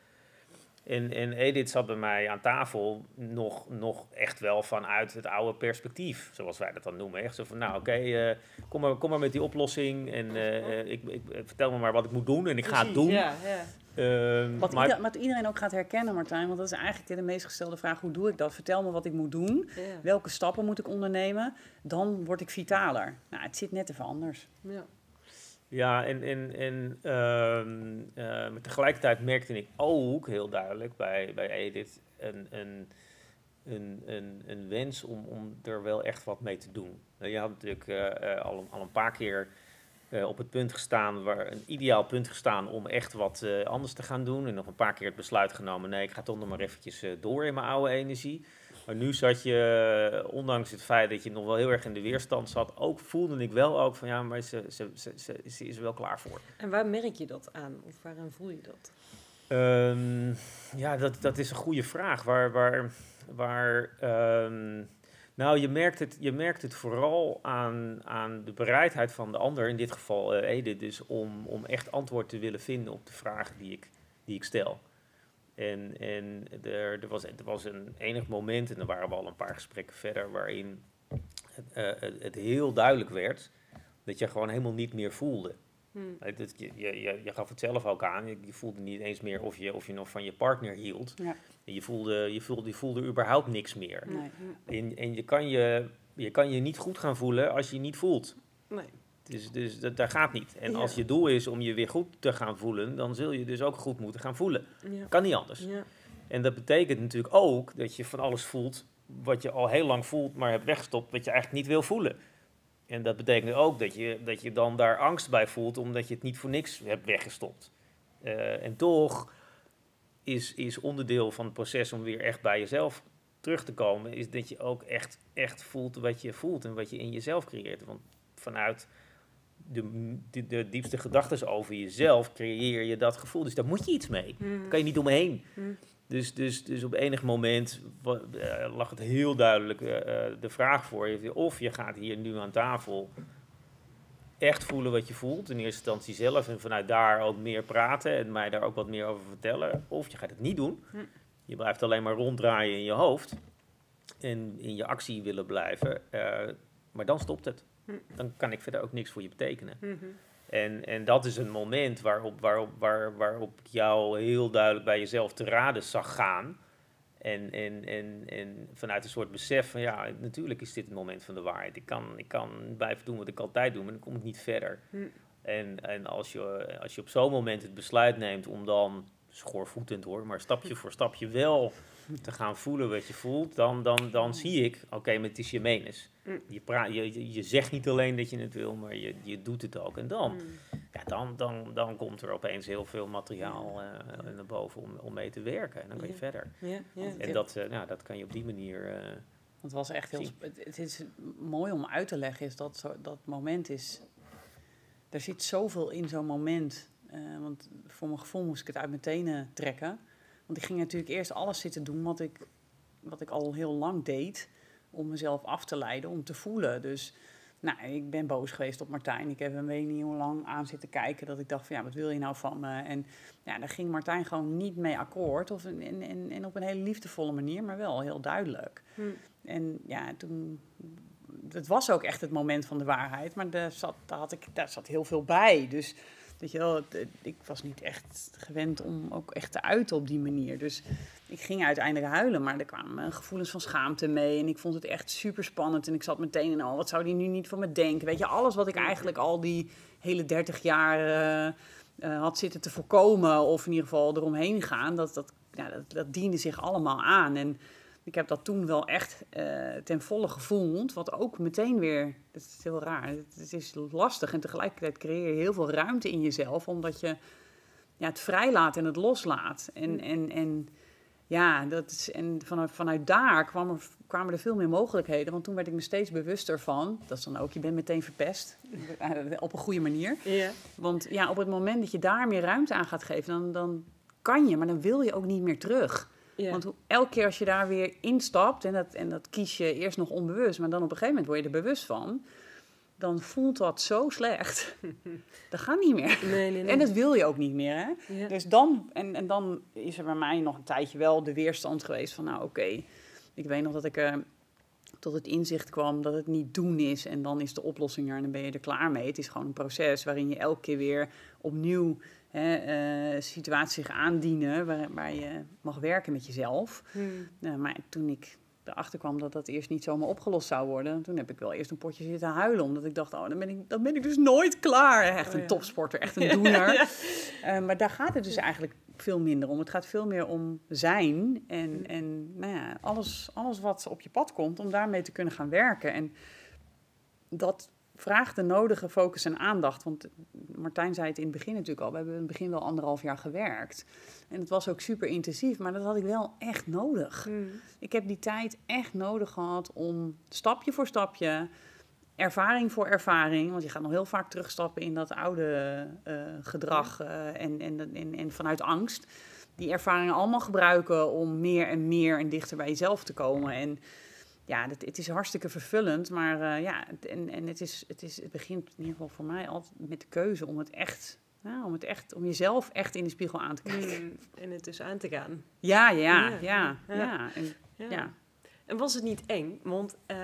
En, en Edith zat bij mij aan tafel nog, nog echt wel vanuit het oude perspectief, zoals wij dat dan noemen. Echt zo van, nou oké, okay, uh, kom, maar, kom maar met die oplossing en uh, ik, ik, vertel me maar wat ik moet doen en ik ga het doen. Ja, ja. Uh, wat, maar, ieder, wat, iedereen ook gaat herkennen, Martijn, want dat is eigenlijk de meest gestelde vraag: hoe doe ik dat? Vertel me wat ik moet doen. Welke stappen moet ik ondernemen? Dan word ik vitaler. Nou, het zit net even anders. Ja. Ja, en, en, en uh, uh, maar tegelijkertijd merkte ik ook heel duidelijk bij, bij Edith een, een, een, een, een wens om, om er wel echt wat mee te doen. Je had natuurlijk uh, al, al een paar keer uh, op het punt gestaan, waar, een ideaal punt gestaan om echt wat uh, anders te gaan doen. En nog een paar keer het besluit genomen, nee, ik ga toch nog maar eventjes uh, door in mijn oude energie. Maar nu zat je, ondanks het feit dat je nog wel heel erg in de weerstand zat, ook voelde ik wel ook van ja, maar ze, ze, ze, ze, ze is er wel klaar voor. En waar merk je dat aan? Of waaraan voel je dat? Um, ja, dat, dat is een goede vraag. Waar, waar, waar um, nou, je merkt het, je merkt het vooral aan, aan de bereidheid van de ander, in dit geval uh, Edith, dus om, om echt antwoord te willen vinden op de vragen die ik, die ik stel. En, en er, er, was, er was een enig moment, en dan waren we al een paar gesprekken verder, waarin het, uh, het heel duidelijk werd dat je gewoon helemaal niet meer voelde. Hmm. Eh, dat je, je, je, je gaf het zelf ook aan, je, je voelde niet eens meer of je, of je nog van je partner hield. Ja. Je, voelde, je, voelde, je voelde überhaupt niks meer. Nee. En, en je, kan je, je kan je niet goed gaan voelen als je niet voelt. Nee. Dus, dus dat, dat gaat niet. En Ja. als je doel is om je weer goed te gaan voelen, dan zul je dus ook goed moeten gaan voelen. Ja. Kan niet anders. Ja. En dat betekent natuurlijk ook dat je van alles voelt wat je al heel lang voelt, maar hebt weggestopt, wat je eigenlijk niet wil voelen. En dat betekent ook dat je, dat je dan daar angst bij voelt, omdat je het niet voor niks hebt weggestopt. Eh, en toch is, is onderdeel van het proces om weer echt bij jezelf terug te komen, is dat je ook echt, echt voelt wat je voelt en wat je in jezelf creëert. Want vanuit de, de, de diepste gedachten over jezelf creëer je dat gevoel. Dus daar moet je iets mee. Hmm. Daar kan je niet omheen. Hmm. Dus, dus, dus op enig moment eh, lag het heel duidelijk eh, eh, de vraag voor je. Of je gaat hier nu aan tafel echt voelen wat je voelt. In eerste instantie zelf en vanuit daar ook meer praten en mij daar ook wat meer over vertellen. Of je gaat het niet doen. Hm. Je blijft alleen maar ronddraaien in je hoofd. En in je actie willen blijven. eh, maar dan stopt het. Hm. Dan kan ik verder ook niks voor je betekenen. Mhm. En, en dat is een moment waarop, waarop, waar, waarop ik jou heel duidelijk bij jezelf te raden zag gaan. En, en, en, en vanuit een soort besef van ja, natuurlijk is dit het moment van de waarheid. Ik kan, ik kan blijven doen wat ik altijd doe, maar dan kom ik niet verder. Hm. En, en als, je, als je op zo'n moment het besluit neemt om dan, schoorvoetend hoor, maar stapje voor stapje wel te gaan voelen wat je voelt, dan, dan, dan zie ik, oké, maar het is je menens. Mm. Je, praat, je, je- zegt niet alleen dat je het wil, maar je, je doet het ook. En dan, Hmm. ja, dan, dan, dan komt er opeens heel veel materiaal eh, naar boven om, om mee te werken. En dan kan je Ja. verder. Ja, ja. En dat, nou, dat kan je op die manier... eh, Het was echt heel. Het, het is mooi om uit te leggen, is dat zo, dat moment is. Er zit zoveel in zo'n moment. Want voor mijn gevoel moest ik het uit mijn tenen trekken. Want ik ging natuurlijk eerst alles zitten doen wat ik, wat ik al heel lang deed. Om mezelf af te leiden, om te voelen. Dus nou, ik ben boos geweest op Martijn. Ik heb hem weet niet hoe lang aan zitten kijken. Dat ik dacht van ja, wat wil je nou van me? En ja, daar ging Martijn gewoon niet mee akkoord. Of en, en, en, op een hele liefdevolle manier, maar wel heel duidelijk. Hm. En ja, toen. Het was ook echt het moment van de waarheid, maar daar zat, daar had ik, daar zat heel veel bij. Dus weet je wel, ik was niet echt gewend om ook echt te uiten op die manier. Dus ik ging uiteindelijk huilen, maar er kwamen gevoelens van schaamte mee. En ik vond het echt super spannend. En ik zat meteen in, oh, wat zou die nu niet van me denken? Weet je, alles wat ik eigenlijk al die hele 30 jaar eh, eh, had zitten te voorkomen, of in ieder geval eromheen gaan, dat, dat, ja, dat, dat diende zich allemaal aan. En ik heb dat toen wel echt eh, ten volle gevoeld. Wat ook meteen weer, dat is heel raar, het, is lastig. En tegelijkertijd creëer je heel veel ruimte in jezelf, omdat je ja, het vrijlaat en het loslaat. En, en, en ja, dat is, en vanuit, vanuit daar kwam er, kwamen er veel meer mogelijkheden. Want toen werd ik me steeds bewuster van, dat is dan ook, je bent meteen verpest. Op een goede manier. Ja. Want ja, op het moment dat je daar meer ruimte aan gaat geven, dan, dan kan je, maar dan wil je ook niet meer terug. Ja. Want elke keer als je daar weer instapt, en dat, en dat kies je eerst nog onbewust, maar dan op een gegeven moment word je er bewust van, dan voelt dat zo slecht. dat gaat niet meer. Nee, nee, nee. En dat wil je ook niet meer. Hè? Ja. Dus dan, en, en dan is er bij mij nog een tijdje wel de weerstand geweest van, nou oké, ik weet nog dat ik er tot het inzicht kwam dat het niet doen is en dan is de oplossing er en dan ben je er klaar mee. Het is gewoon een proces waarin je elke keer weer opnieuw hè, eh, situaties zich aandienen waar, waar je mag werken met jezelf. Hm. Nou, maar toen ik erachter kwam dat dat eerst niet zomaar opgelost zou worden, toen heb ik wel eerst een potje zitten huilen. Omdat ik dacht, oh, dan ben ik, dan ben ik dus nooit klaar. Echt Oh, een ja. topsporter, echt een doener. Eh, maar daar gaat het dus eigenlijk veel minder om. Het gaat veel meer om zijn en, en nou ja, alles, alles wat op je pad komt, om daarmee te kunnen gaan werken. En dat vraagt de nodige focus en aandacht. Want Martijn zei het in het begin natuurlijk al. We hebben in het begin wel anderhalf jaar gewerkt. En het was ook super intensief, maar dat had ik wel echt nodig. Hm. Ik heb die tijd echt nodig gehad om stapje voor stapje, ervaring voor ervaring, want je gaat nog heel vaak terugstappen in dat oude eh, gedrag eh, en, en, en, en vanuit angst. Die ervaringen allemaal gebruiken om meer en meer en dichter bij jezelf te komen. En ja, het, het is hartstikke vervullend, maar eh, ja, het- en, en het, is, het, is, het begint in ieder geval voor mij altijd met de keuze om het echt, nou, om het echt, om jezelf echt in de spiegel aan te kijken. Hm. En het dus aan te gaan. Ja, ja, Ja, ja, ja. ja. En, Ja. ja. En was het niet eng? Want uh,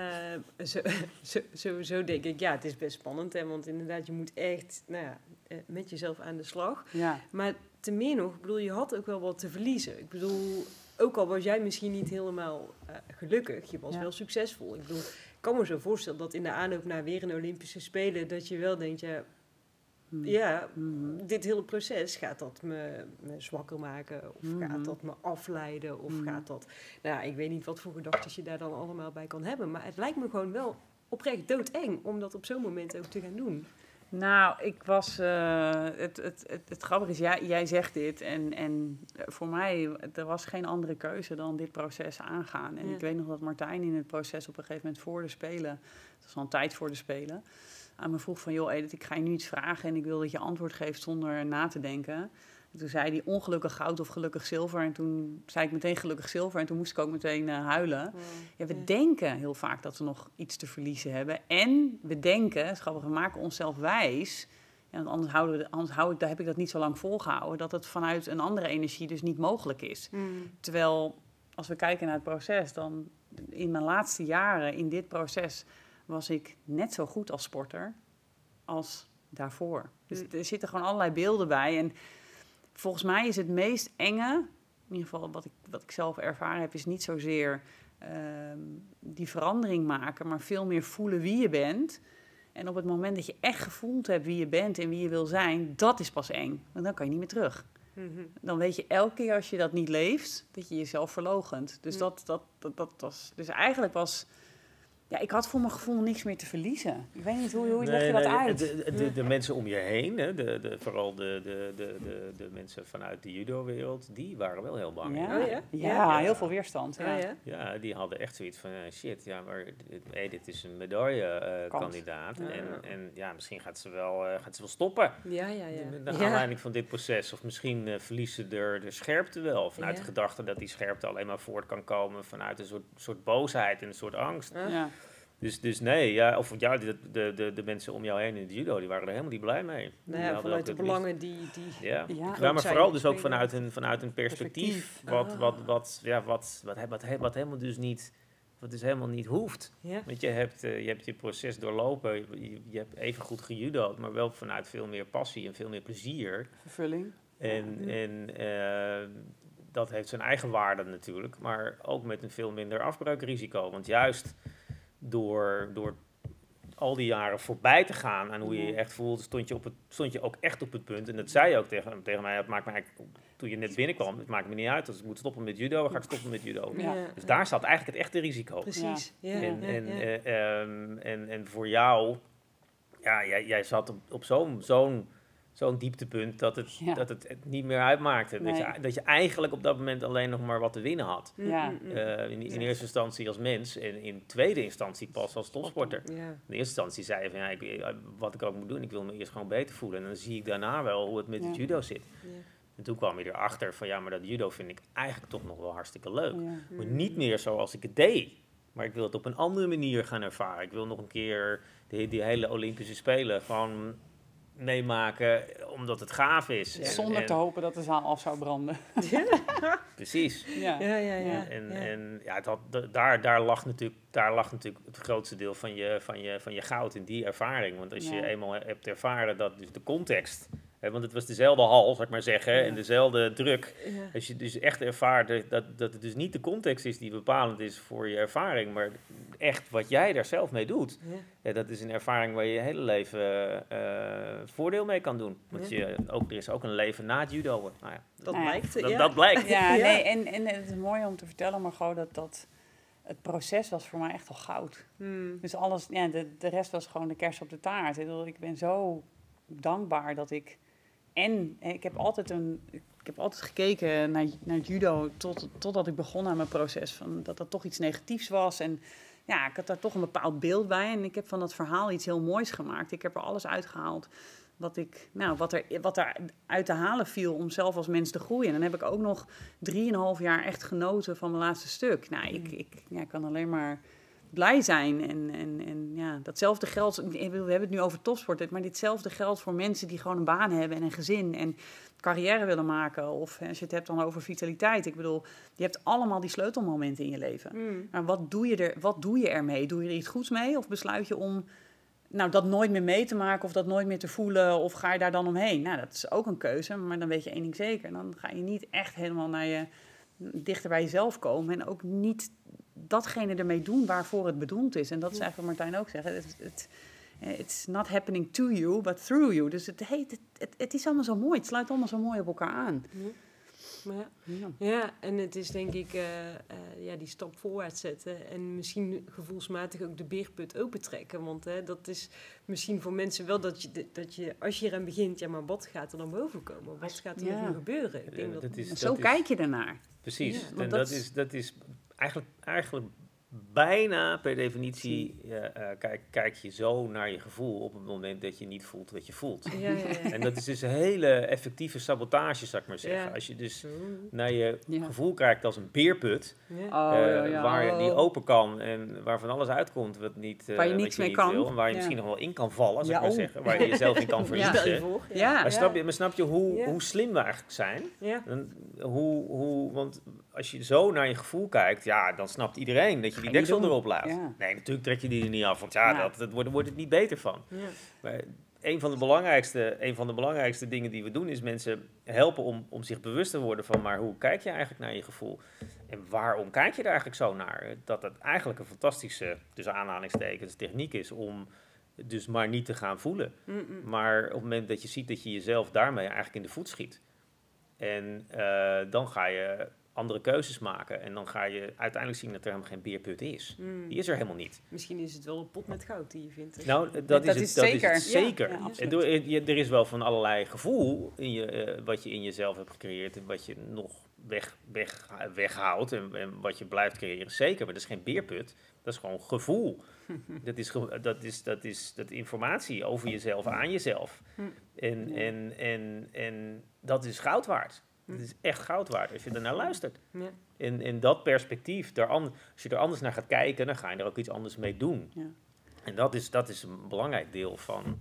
zo, zo, sowieso denk ik, ja, het is best spannend. Hè? Want inderdaad, je moet echt nou ja, eh, met jezelf aan de slag. Ja. Maar te meer nog, ik bedoel, je had ook wel wat te verliezen. Ik bedoel, ook al was jij misschien niet helemaal uh, gelukkig, je was Ja. wel succesvol. Ik bedoel, ik kan me zo voorstellen dat in de aanloop naar weer een Olympische Spelen, dat je wel denkt, ja, Hmm. ja Mhm. dit hele proces, gaat dat me, me zwakker maken? Of Mhm. gaat dat me afleiden? Of gaat dat... Nou, ja, ik weet niet wat voor gedachten je daar dan allemaal bij kan hebben. Maar het lijkt me gewoon wel oprecht doodeng om dat op zo'n moment ook te gaan doen. Nou, ik was. eh, het, het, het, het grappige is, jij, jij zegt dit. En, en voor mij, er was geen andere keuze dan dit proces aangaan. En Ja. ik weet nog dat Martijn in het proces op een gegeven moment voor de Spelen. Het was al een tijd voor de Spelen. Aan me vroeg van, joh Edith, ik ga je nu iets vragen. En ik wil dat je antwoord geeft zonder na te denken. En toen zei hij ongelukkig goud of gelukkig zilver. En toen zei ik meteen gelukkig zilver. En toen moest ik ook meteen eh, huilen. Ja, we Ja. denken heel vaak dat we nog iets te verliezen hebben. En we denken, grappig, we maken onszelf wijs. Ja, want anders, houden we, anders hou ik, daar heb ik dat niet zo lang volgehouden. Dat het vanuit een andere energie dus niet mogelijk is. Terwijl, als we kijken naar het proces, dan in mijn laatste jaren in dit proces was ik net zo goed als sporter als daarvoor. Dus Mm. er zitten gewoon allerlei beelden bij. En volgens mij is het meest enge, in ieder geval wat ik, wat ik zelf ervaren heb, is niet zozeer ehm, die verandering maken, maar veel meer voelen wie je bent. En op het moment dat je echt gevoeld hebt wie je bent en wie je wil zijn, dat is pas eng. Want dan kan je niet meer terug. Mhm. Dan weet je elke keer als je dat niet leeft, dat je jezelf verlogent. Dus dat, dat, dat, dat was. Dus eigenlijk was. Ja, ik had voor mijn gevoel niks meer te verliezen. Ik weet niet hoe, hoe leg je dat uit? De, de, de, de mensen om je heen, hè, de, de, vooral de, de, de, de, de mensen vanuit de judo-wereld, die waren wel heel bang. ja. Ja? Ja, Ja. heel veel weerstand. Ja. Ja, ja. Ja, die hadden echt zoiets van, eh, shit, ja, maar hey, dit is een medaillekandidaat. Kans. en, Ja. en ja, misschien gaat ze wel, eh, gaat ze wel stoppen. Ja, ja, ja. Naar Ja. aanleiding van dit proces. Of misschien eh, verliezen ze er de scherpte wel. Vanuit Ja. de gedachte dat die scherpte alleen maar voort kan komen vanuit een soort, soort boosheid en een soort angst. Ja. Dus, dus nee, ja, of ja, de, de, de, de mensen om jou heen in de judo, die waren er helemaal niet blij mee. Nou ja, vanuit de het belangen die... die Ja. Ja. Ja, groot maar vooral dus ook vanuit een, vanuit een perspectief. Wat, wat, wat, ja, wat, wat, wat, helemaal dus niet, wat dus helemaal niet hoeft. ja. Want je hebt, eh, je hebt je proces doorlopen, je, je hebt even goed gejudo'd, maar wel vanuit veel meer passie en veel meer plezier. Vervulling. En, Ja. en eh, dat heeft zijn eigen waarde natuurlijk, maar ook met een veel minder afbreukrisico. Want juist door, door al die jaren voorbij te gaan aan hoe je je echt voelt, stond je, op het, stond je ook echt op het punt. En dat zei je ook tegen, tegen mij, het maakt me eigenlijk, toen je net binnenkwam, het maakt me niet uit als ik moet stoppen met judo, dan ga ik stoppen met judo. Ja. Dus daar zat eigenlijk het echte risico. Precies. Ja. En, en, ja. eh, ehm, en, en voor jou, ja, jij, jij zat op, op zo'n zo'n zo'n dieptepunt dat het, Ja. dat het niet meer uitmaakte. Dat, je, dat je eigenlijk op dat moment alleen nog maar wat te winnen had. Mm, Ja. mm, mm. Eh, in, in eerste instantie als mens en in tweede instantie pas als topsporter. ja. In eerste instantie zei je van ja, ik, eh, wat ik ook moet doen, ik wil me eerst gewoon beter voelen. En dan zie ik daarna wel hoe het met het judo zit. Ja. En toen kwam je erachter van ja, maar dat judo vind ik eigenlijk toch nog wel hartstikke leuk. Ja. Maar niet meer zoals ik het deed. Maar ik wil het op een andere manier gaan ervaren. Ik wil nog een keer die, die hele Olympische Spelen gewoon meemaken omdat het gaaf is. En- Zonder en- te hopen dat de zaal af zou branden. Precies. Ja. Ja, ja, ja. En, ja. en ja, het had, da- daar, daar, lag natuurlijk, daar lag natuurlijk het grootste deel van je, van je, van je goud in die ervaring. Want als je eenmaal hebt ervaren dat dus de context, want het was dezelfde hal, zou ik maar zeggen, Ja. en dezelfde druk. Ja. Als je dus echt ervaart dat, dat, dat het dus niet de context is die bepalend is voor je ervaring, maar echt wat jij daar zelf mee doet. Ja. Ja, dat is een ervaring waar je je hele leven eh, voordeel mee kan doen. Want Ja. je, ook, er is ook een leven na het judo. Nou ja, Dat Nou ja, blijkt. dat, ja. dat blijkt. Ja, Ja. nee, en, en het is mooi om te vertellen, Margot, dat, dat het proces was voor mij echt al goud. Hmm. Dus alles, ja, de, de rest was gewoon de kers op de taart. Ik, bedoel, ik ben zo dankbaar dat ik. En ik heb altijd, een, ik heb altijd gekeken naar, naar judo tot, totdat ik begon aan mijn proces. Van dat dat toch iets negatiefs was. En ja, ik had daar toch een bepaald beeld bij. En ik heb van dat verhaal iets heel moois gemaakt. Ik heb er alles uitgehaald wat, ik, nou, wat, er, wat er uit te halen viel om zelf als mens te groeien. En dan heb ik ook nog drieënhalf jaar echt genoten van mijn laatste stuk. Nou, ik, ik ja, kan alleen maar blij zijn. En, en, en ja, datzelfde geldt, we hebben het nu over topsport, maar ditzelfde geldt voor mensen die gewoon een baan hebben en een gezin en carrière willen maken. Of als je het hebt dan over vitaliteit. Ik bedoel, je hebt allemaal die sleutelmomenten in je leven. Mm. Maar wat doe, je er, wat doe je ermee? Doe je er iets goeds mee? Of besluit je om nou, dat nooit meer mee te maken of dat nooit meer te voelen? Of ga je daar dan omheen? Nou, dat is ook een keuze, maar dan weet je één ding zeker. Dan ga je niet echt helemaal naar je, dichter bij jezelf komen. En ook niet datgene ermee doen waarvoor het bedoeld is. En dat is eigenlijk wat Martijn ook zegt. Het, het, it's not happening to you, but through you. Dus het, heet, het, het, is allemaal zo mooi. Het sluit allemaal zo mooi op elkaar aan. Ja. Maar ja. Ja. Ja, en het is denk ik eh, eh, ja, die stap voorwaarts zetten. En misschien gevoelsmatig ook de beerput opentrekken. Want hè, dat is misschien voor mensen wel dat je, dat je, als je eraan begint, ja, maar wat gaat er dan boven komen? Wat gaat er Ja. nog gebeuren? Ik denk Ja, dat, dat is- En zo is- kijk je ernaar. Precies. Ja, en dat- is, dat is eigenlijk, eigenlijk bijna per definitie eh, kijk, kijk je zo naar je gevoel op het moment dat je niet voelt wat je voelt. ja, ja, ja. En dat is dus een hele effectieve sabotage, zou ik maar zeggen. Ja. Als je dus naar je Ja. gevoel kijkt als een beerput, Ja. Oh, eh, ja, ja, waar je die oh. open kan en waar van alles uitkomt wat, niet, eh, Waar je wat niks mee niet kan. wil. En waar je Ja. misschien nog wel in kan vallen, zou Ja, ik maar oh. zeggen. Waar je jezelf in kan je verliezen. Maar snap je, maar snap je hoe, Ja. hoe slim we eigenlijk zijn? Ja. Dan, hoe, hoe, want als je zo naar je gevoel kijkt, ja, dan snapt iedereen dat je die deksel erop laat. Ja. Nee, natuurlijk trek je die er niet af, want ja, Ja. Dat, dat wordt, wordt het niet beter van. Ja. Maar een van, de belangrijkste, een van de belangrijkste dingen die we doen, is mensen helpen om, om zich bewust te worden van, maar hoe kijk je eigenlijk naar je gevoel? En waarom kijk je er eigenlijk zo naar? Dat het eigenlijk een fantastische, dus aanhalingstekens, techniek is om dus maar niet te gaan voelen. Maar op het moment dat je ziet dat je jezelf daarmee eigenlijk in de voet schiet. En eh, dan ga je andere keuzes maken. En dan ga je uiteindelijk zien dat er helemaal geen beerput is. Mm. Die is er helemaal niet. Misschien is het wel een pot met goud die je vindt. Nou, dat, dat is, het, is dat zeker. is het zeker. ja, er is wel van allerlei gevoel in je, eh, wat je in jezelf hebt gecreëerd. En wat je nog weg, weg, weghoudt. En, en wat je blijft creëren. Zeker, maar dat is geen beerput. Dat is gewoon gevoel. dat, is, ge- dat, is, dat is dat informatie over jezelf aan jezelf. Hm. En, en, en, en dat is goud waard. Hm. Dat is echt goud waard als je ernaar luistert. Ja. In, in dat perspectief, daar als je er anders naar gaat kijken, dan ga je er ook iets anders mee doen. Ja. En dat is, dat is een belangrijk deel van,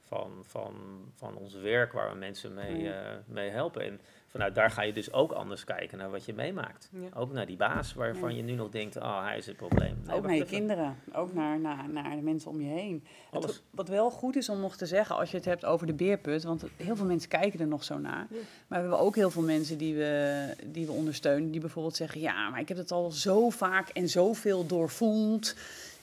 van, van, van ons werk waar we mensen mee, eh, mee helpen. En vanuit daar ga je dus ook anders kijken naar wat je meemaakt. Ja. Ook naar die baas waarvan Ja. je nu nog denkt, ah, hij is het probleem. Nee, ook naar je kinderen, ook naar, naar, naar de mensen om je heen. Het- wat wel goed is om nog te zeggen als je het hebt over de beerput, want heel veel mensen kijken er nog zo naar. Ja. Maar we hebben ook heel veel mensen die we, die we ondersteunen, die bijvoorbeeld zeggen: Ja, maar ik heb het al zo vaak en zoveel doorvoeld.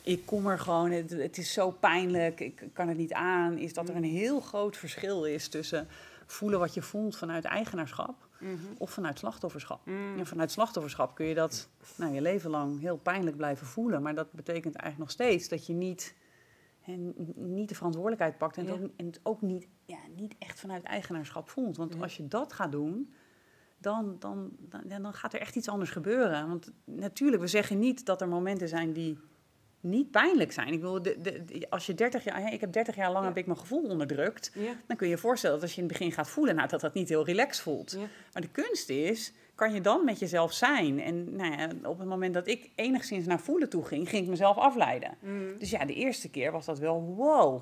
Ik kom er gewoon, het, het is zo pijnlijk, ik kan het niet aan. Is dat er een heel groot verschil is tussen voelen wat je voelt vanuit eigenaarschap Mhm. of vanuit slachtofferschap. Mm. En vanuit slachtofferschap kun je dat nou, je leven lang heel pijnlijk blijven voelen. Maar dat betekent eigenlijk nog steeds dat je niet, hè, n- niet de verantwoordelijkheid pakt. En, Ja. het ook, en het ook niet, ja, niet echt vanuit eigenaarschap voelt. Want Ja. als je dat gaat doen, dan, dan, dan, dan gaat er echt iets anders gebeuren. Want natuurlijk, we zeggen niet dat er momenten zijn die niet pijnlijk zijn. Ik de, de, de- als je 30 jaar, hè, ik heb 30 jaar lang Ja. heb ik mijn gevoel onderdrukt. Ja. Dan kun je je voorstellen dat als je in het begin gaat voelen, nou, dat dat niet heel relaxed voelt. Ja. Maar de kunst is, kan je dan met jezelf zijn? En nou ja, op het moment dat ik enigszins naar voelen toe ging, ging ik mezelf afleiden. Mm. Dus ja, de eerste keer was dat wel wow.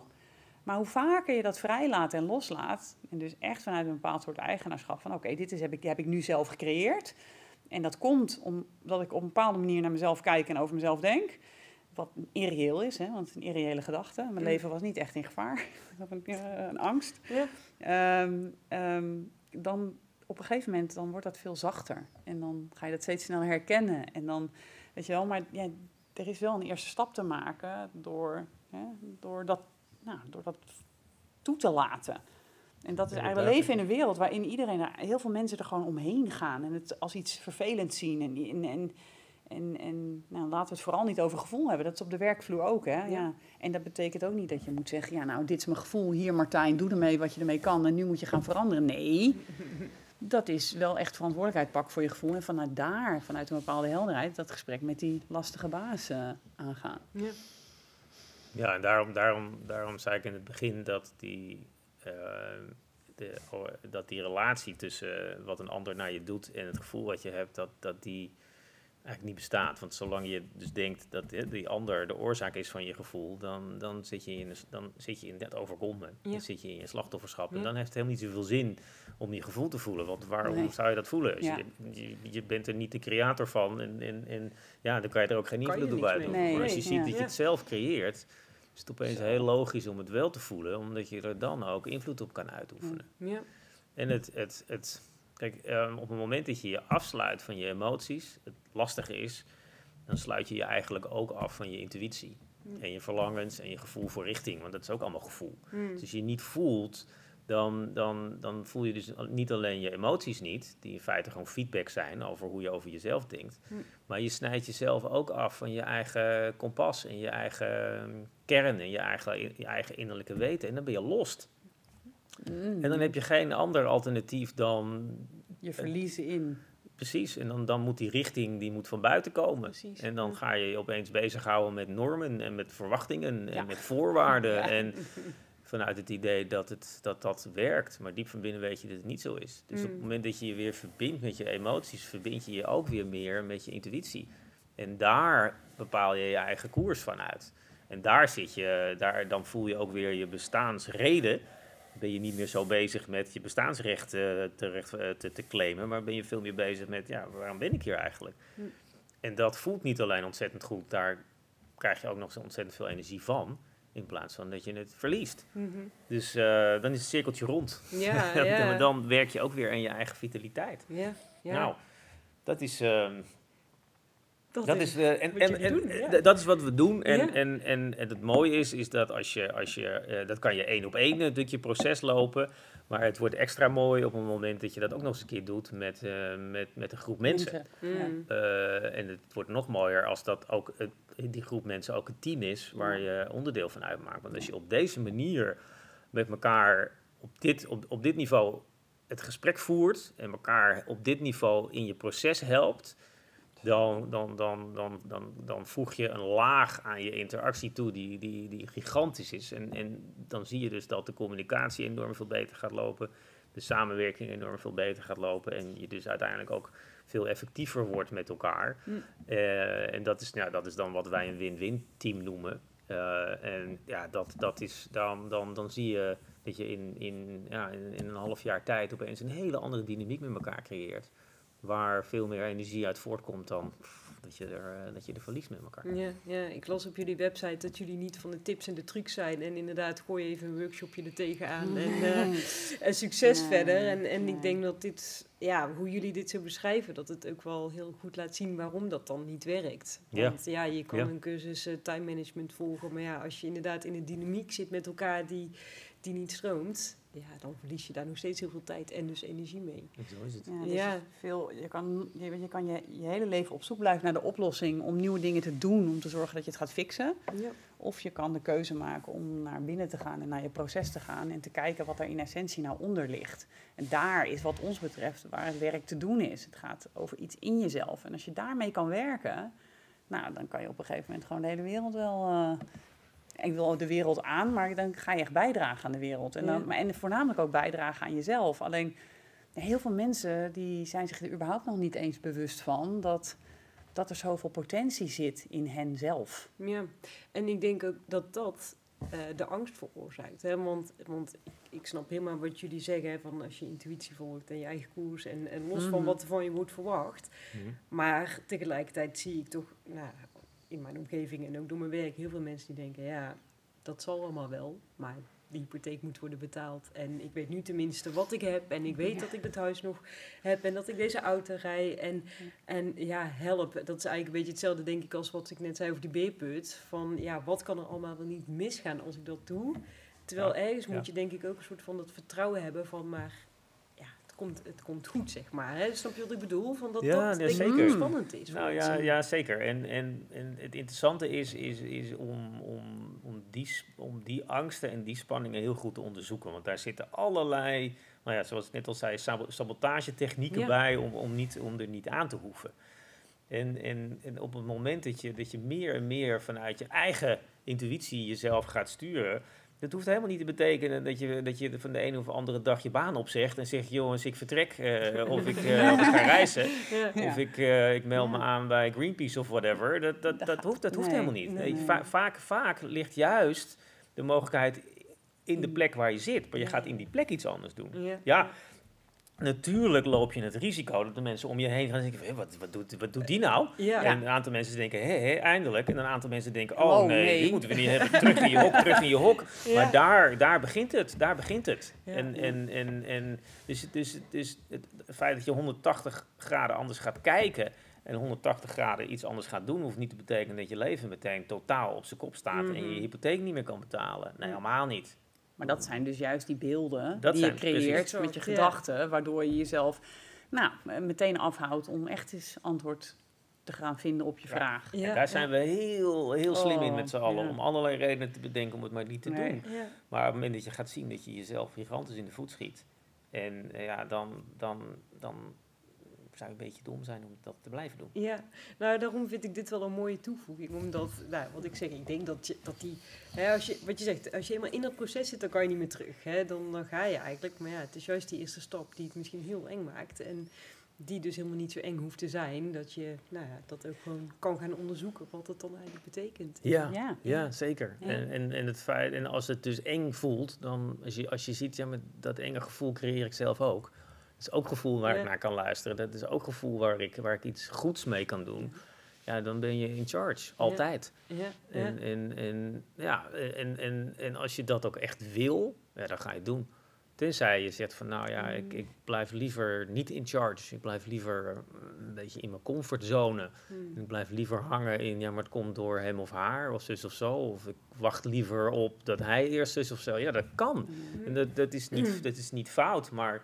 Maar hoe vaker je dat vrijlaat en loslaat, en dus echt vanuit een bepaald soort eigenaarschap, van oké, dit is, heb, ik, heb ik nu zelf gecreëerd. En dat komt omdat ik op een bepaalde manier naar mezelf kijk en over mezelf denk. Wat irreëel is, hè, want het is een irreële gedachte. Mijn Mm. leven was niet echt in gevaar. Ik een, eh, een angst. Ja. Ehm, ehm, dan op een gegeven moment dan wordt dat veel zachter. En dan ga je dat steeds sneller herkennen. En dan, weet je wel, maar ja, er is wel een eerste stap te maken door, hè, door, dat, nou, door dat toe te laten. En dat is eigenlijk, we leven in een wereld waarin iedereen, er- heel veel mensen er gewoon omheen gaan. En het als iets vervelends zien. En, en, en, en, en nou, laten we het vooral niet over gevoel hebben. Dat is op de werkvloer ook. Hè? Ja. En dat betekent ook niet dat je moet zeggen... ja, nou, dit is mijn gevoel. Hier, Martijn, doe ermee wat je ermee kan. En nu moet je gaan veranderen. Nee, dat is wel echt verantwoordelijkheid pakken voor je gevoel. En vanuit daar, vanuit een bepaalde helderheid... dat gesprek met die lastige baas eh, aangaan. Ja. Ja, en daarom, daarom, daarom zei ik in het begin dat die, eh, de, oh, dat die relatie tussen wat een ander naar je doet en het gevoel wat je hebt, dat, dat die eigenlijk niet bestaat. Want zolang je dus denkt dat hè, die ander de oorzaak is van je gevoel, dan, dan, zit, je in, dan zit je in dat overkomen. Ja. Dan zit je in je slachtofferschap. Ja. En dan heeft het helemaal niet zoveel zin om je gevoel te voelen. Want waarom Nee. zou je dat voelen? Als Ja. je, je, je bent er niet de creator van. En, en, en ja, dan kan je er ook geen invloed op mee. Nee, maar als je ziet ja. dat je het zelf creëert, is het opeens Zo. heel logisch om het wel te voelen. Omdat je er dan ook invloed op kan uitoefenen. Ja. En het, het, het, kijk, ehm, op het moment dat je je afsluit van je emoties, het lastige is, dan sluit je je eigenlijk ook af van je intuïtie. Ja. En je verlangens en je gevoel voor richting, want dat is ook allemaal gevoel. Mm. Dus als je niet voelt, dan, dan, dan voel je dus niet alleen je emoties niet, die in feite gewoon feedback zijn over hoe je over jezelf denkt, Hm. maar je snijdt jezelf ook af van je eigen kompas en je eigen kern en je eigen, je eigen innerlijke weten. En dan ben je lost. Mm. En dan heb je geen ander alternatief dan je verliezen in. Precies, en dan, dan moet die richting die moet van buiten komen. Precies, En dan ja. ga je je opeens bezighouden met normen en met verwachtingen en Ja. met voorwaarden. Ja. En vanuit het idee dat, het, dat dat werkt. Maar diep van binnen weet je dat het niet zo is. Dus op Mm. het moment dat je je weer verbindt met je emoties, verbind je je ook weer meer met je intuïtie. En daar bepaal je je eigen koers vanuit. En daar zit je, daar, dan voel je ook weer je bestaansreden. Ben je niet meer zo bezig met je bestaansrecht eh, te, eh, te, te claimen, maar ben je veel meer bezig met, ja, waarom ben ik hier eigenlijk? Hm. En dat voelt niet alleen ontzettend goed, daar krijg je ook nog zo ontzettend veel energie van, in plaats van dat je het verliest. Mhm. Dus eh, dan is het cirkeltje rond. Ja, Dan- ja. dan werk je ook weer aan je eigen vitaliteit. Ja, ja. Nou, dat is, ehm, dat, dat is, eh, en, wat en, en, doen, ja. d- dat is wat we doen. En, Ja. en, en, en het mooie is, is dat als je, als je eh, dat kan je één op één natuurlijk je proces lopen. Maar het wordt extra mooi op het moment dat je dat ook nog eens een keer doet met, eh, met, met een groep mensen. Eh, en het wordt nog mooier als dat ook het, die groep mensen ook een team is waar je onderdeel van uitmaakt. Want als je op deze manier met elkaar op dit, op, op dit niveau het gesprek voert en elkaar op dit niveau in je proces helpt, dan, dan, dan, dan, dan, dan voeg je een laag aan je interactie toe die, die, die gigantisch is. En, en dan zie je dus dat de communicatie enorm veel beter gaat lopen, de samenwerking enorm veel beter gaat lopen en je dus uiteindelijk ook veel effectiever wordt met elkaar. Mm. Eh, en dat is, nou, dat is dan wat wij een win-win team noemen. Eh, en ja, dat, dat is, dan, dan, dan zie je dat je in, in, ja, in, in een half jaar tijd opeens een hele andere dynamiek met elkaar creëert. Waar veel meer energie uit voortkomt dan dat, je er, eh, dat je er verliest met elkaar. Ja, ja, ik las op jullie website dat jullie niet van de tips en de trucs zijn. En inderdaad, gooi even een workshopje er tegenaan. En, eh, en succes Nee, verder. En, en nee. ik denk dat dit, ja, hoe jullie dit zo beschrijven, dat het ook wel heel goed laat zien waarom dat dan niet werkt. Ja. Want ja, je kan Ja. een cursus eh, time management volgen. Maar ja, als je inderdaad in een dynamiek zit met elkaar die, die niet stroomt, ja, dan verlies je daar nog steeds heel veel tijd en dus energie mee. Zo is het. Ja, dus Ja. Veel, je kan, je, je kan je, je hele leven op zoek blijven naar de oplossing om nieuwe dingen te doen, om te zorgen dat je het gaat fixen. Ja. Of je kan de keuze maken om naar binnen te gaan en naar je proces te gaan en te kijken wat er in essentie nou onder ligt. En daar is wat ons betreft waar het werk te doen is. Het gaat over iets in jezelf. En als je daarmee kan werken, nou, dan kan je op een gegeven moment gewoon de hele wereld wel... eh, ik wil de wereld aan, maar dan ga je echt bijdragen aan de wereld. En, dan, Ja. maar, en voornamelijk ook bijdragen aan jezelf. Alleen heel veel mensen die zijn zich er überhaupt nog niet eens bewust van dat, dat er zoveel potentie zit in hen zelf. Ja, en ik denk ook dat dat eh, de angst veroorzaakt. Hè? Want, want ik, ik snap helemaal wat jullie zeggen, hè, van als je intuïtie volgt en je eigen koers en, en los van Mhm. wat er van je wordt verwacht. Mhm. Maar tegelijkertijd zie ik toch nou, in mijn omgeving en ook door mijn werk heel veel mensen die denken, ja, dat zal allemaal wel, maar die hypotheek moet worden betaald. En ik weet nu tenminste wat ik heb. En ik weet Ja. dat ik het huis nog heb. En dat ik deze auto rij. En, en ja, help. Dat is eigenlijk een beetje hetzelfde, denk ik, als wat ik net zei over die beerput. Van ja, wat kan er allemaal wel niet misgaan als ik dat doe? Terwijl Ja, ergens ja. moet je denk ik ook een soort van dat vertrouwen hebben van maar... Komt, het komt goed, zeg maar. Hè? Snap je wat ik bedoel? Van dat Ja, dat ja, zeker. spannend is. Nou ja, mensen. ja zeker. En, en, en het interessante is, is, is om, om, om, die, om die angsten en die spanningen heel goed te onderzoeken. Want daar zitten allerlei, nou ja, zoals ik net al zei, sabo- sabotagetechnieken Ja. bij om, om, niet, om er niet aan te hoeven. En, en, en op het moment dat je, dat je meer en meer vanuit je eigen intuïtie jezelf gaat sturen, Dat hoeft helemaal niet te betekenen dat je, dat je van de een of andere dag je baan opzegt en zegt, jongens, ik vertrek eh, of ik uh, ga reizen. Ja. Of ik, eh, ik meld me aan bij Greenpeace of whatever. Dat, dat, Dat hoeft, dat hoeft nee, helemaal niet. nee, Nee, nee. va- vaak, vaak ligt juist de mogelijkheid in de Mm. plek waar je zit. Maar je gaat in die plek iets anders doen. Ja. Ja, natuurlijk loop je het risico dat de mensen om je heen gaan denken, "Hé, wat, wat, doet, wat doet die nou? Ja. En een aantal mensen denken, hé, hé, eindelijk. En een aantal mensen denken, oh, Oh, nee, nee. die moeten we niet hebben. Terug in je hok, terug in je hok. Ja. Maar daar, daar begint het, daar begint het. Ja. En, en, en, en dus, dus, dus het feit dat je 180 graden anders gaat kijken en 180 graden iets anders gaat doen, hoeft niet te betekenen dat je leven meteen totaal op zijn kop staat en je Mhm. je hypotheek niet meer kan betalen. Nee, helemaal niet. Maar dat zijn dus juist die beelden Dat die je creëert precies. met je Ja. gedachten, waardoor je jezelf nou, meteen afhoudt om echt eens antwoord te gaan vinden op je Ja. vraag. Ja, Daar zijn we heel, heel slim in Oh, met z'n allen, ja. om allerlei redenen te bedenken om het maar niet te Nee. doen. Ja. Maar op het moment dat je gaat zien dat je jezelf gigantisch in de voet schiet, en eh, ja, dan, dan, dan zou je een beetje dom zijn om dat te blijven doen. Ja, nou daarom vind ik dit wel een mooie toevoeging. Omdat, nou, wat ik zeg, ik denk dat, je, dat die, hè, als je, wat je zegt, als je eenmaal in dat proces zit, dan kan je niet meer terug. Hè? Dan, dan ga je eigenlijk, maar ja, het is juist die eerste stap die het misschien heel eng maakt. En die dus helemaal niet zo eng hoeft te zijn, dat je nou ja, dat ook gewoon kan gaan onderzoeken wat het dan eigenlijk betekent. Ja, Ja. ja zeker. Ja. En, en, en, het feit, en als het dus eng voelt, dan als je, als je ziet, ja, maar dat enge gevoel creëer ik zelf ook. Dat is ook gevoel waar Ja. ik naar kan luisteren. Dat is ook gevoel waar ik, waar ik iets goeds mee kan doen. Ja, dan ben je in charge. Altijd. Ja. En, en, en, ja, en, en, en als je dat ook echt wil, ja, dan ga je het doen. Tenzij je zegt van, nou ja, ik, ik blijf liever niet in charge. Ik blijf liever eh, een beetje in mijn comfortzone. Hmm. Ik blijf liever hangen in, ja, maar het komt door hem of haar, of zus of zo. Of ik wacht liever op dat hij eerst zus of zo. Ja, dat kan. En dat, dat, is niet, dat is niet fout, maar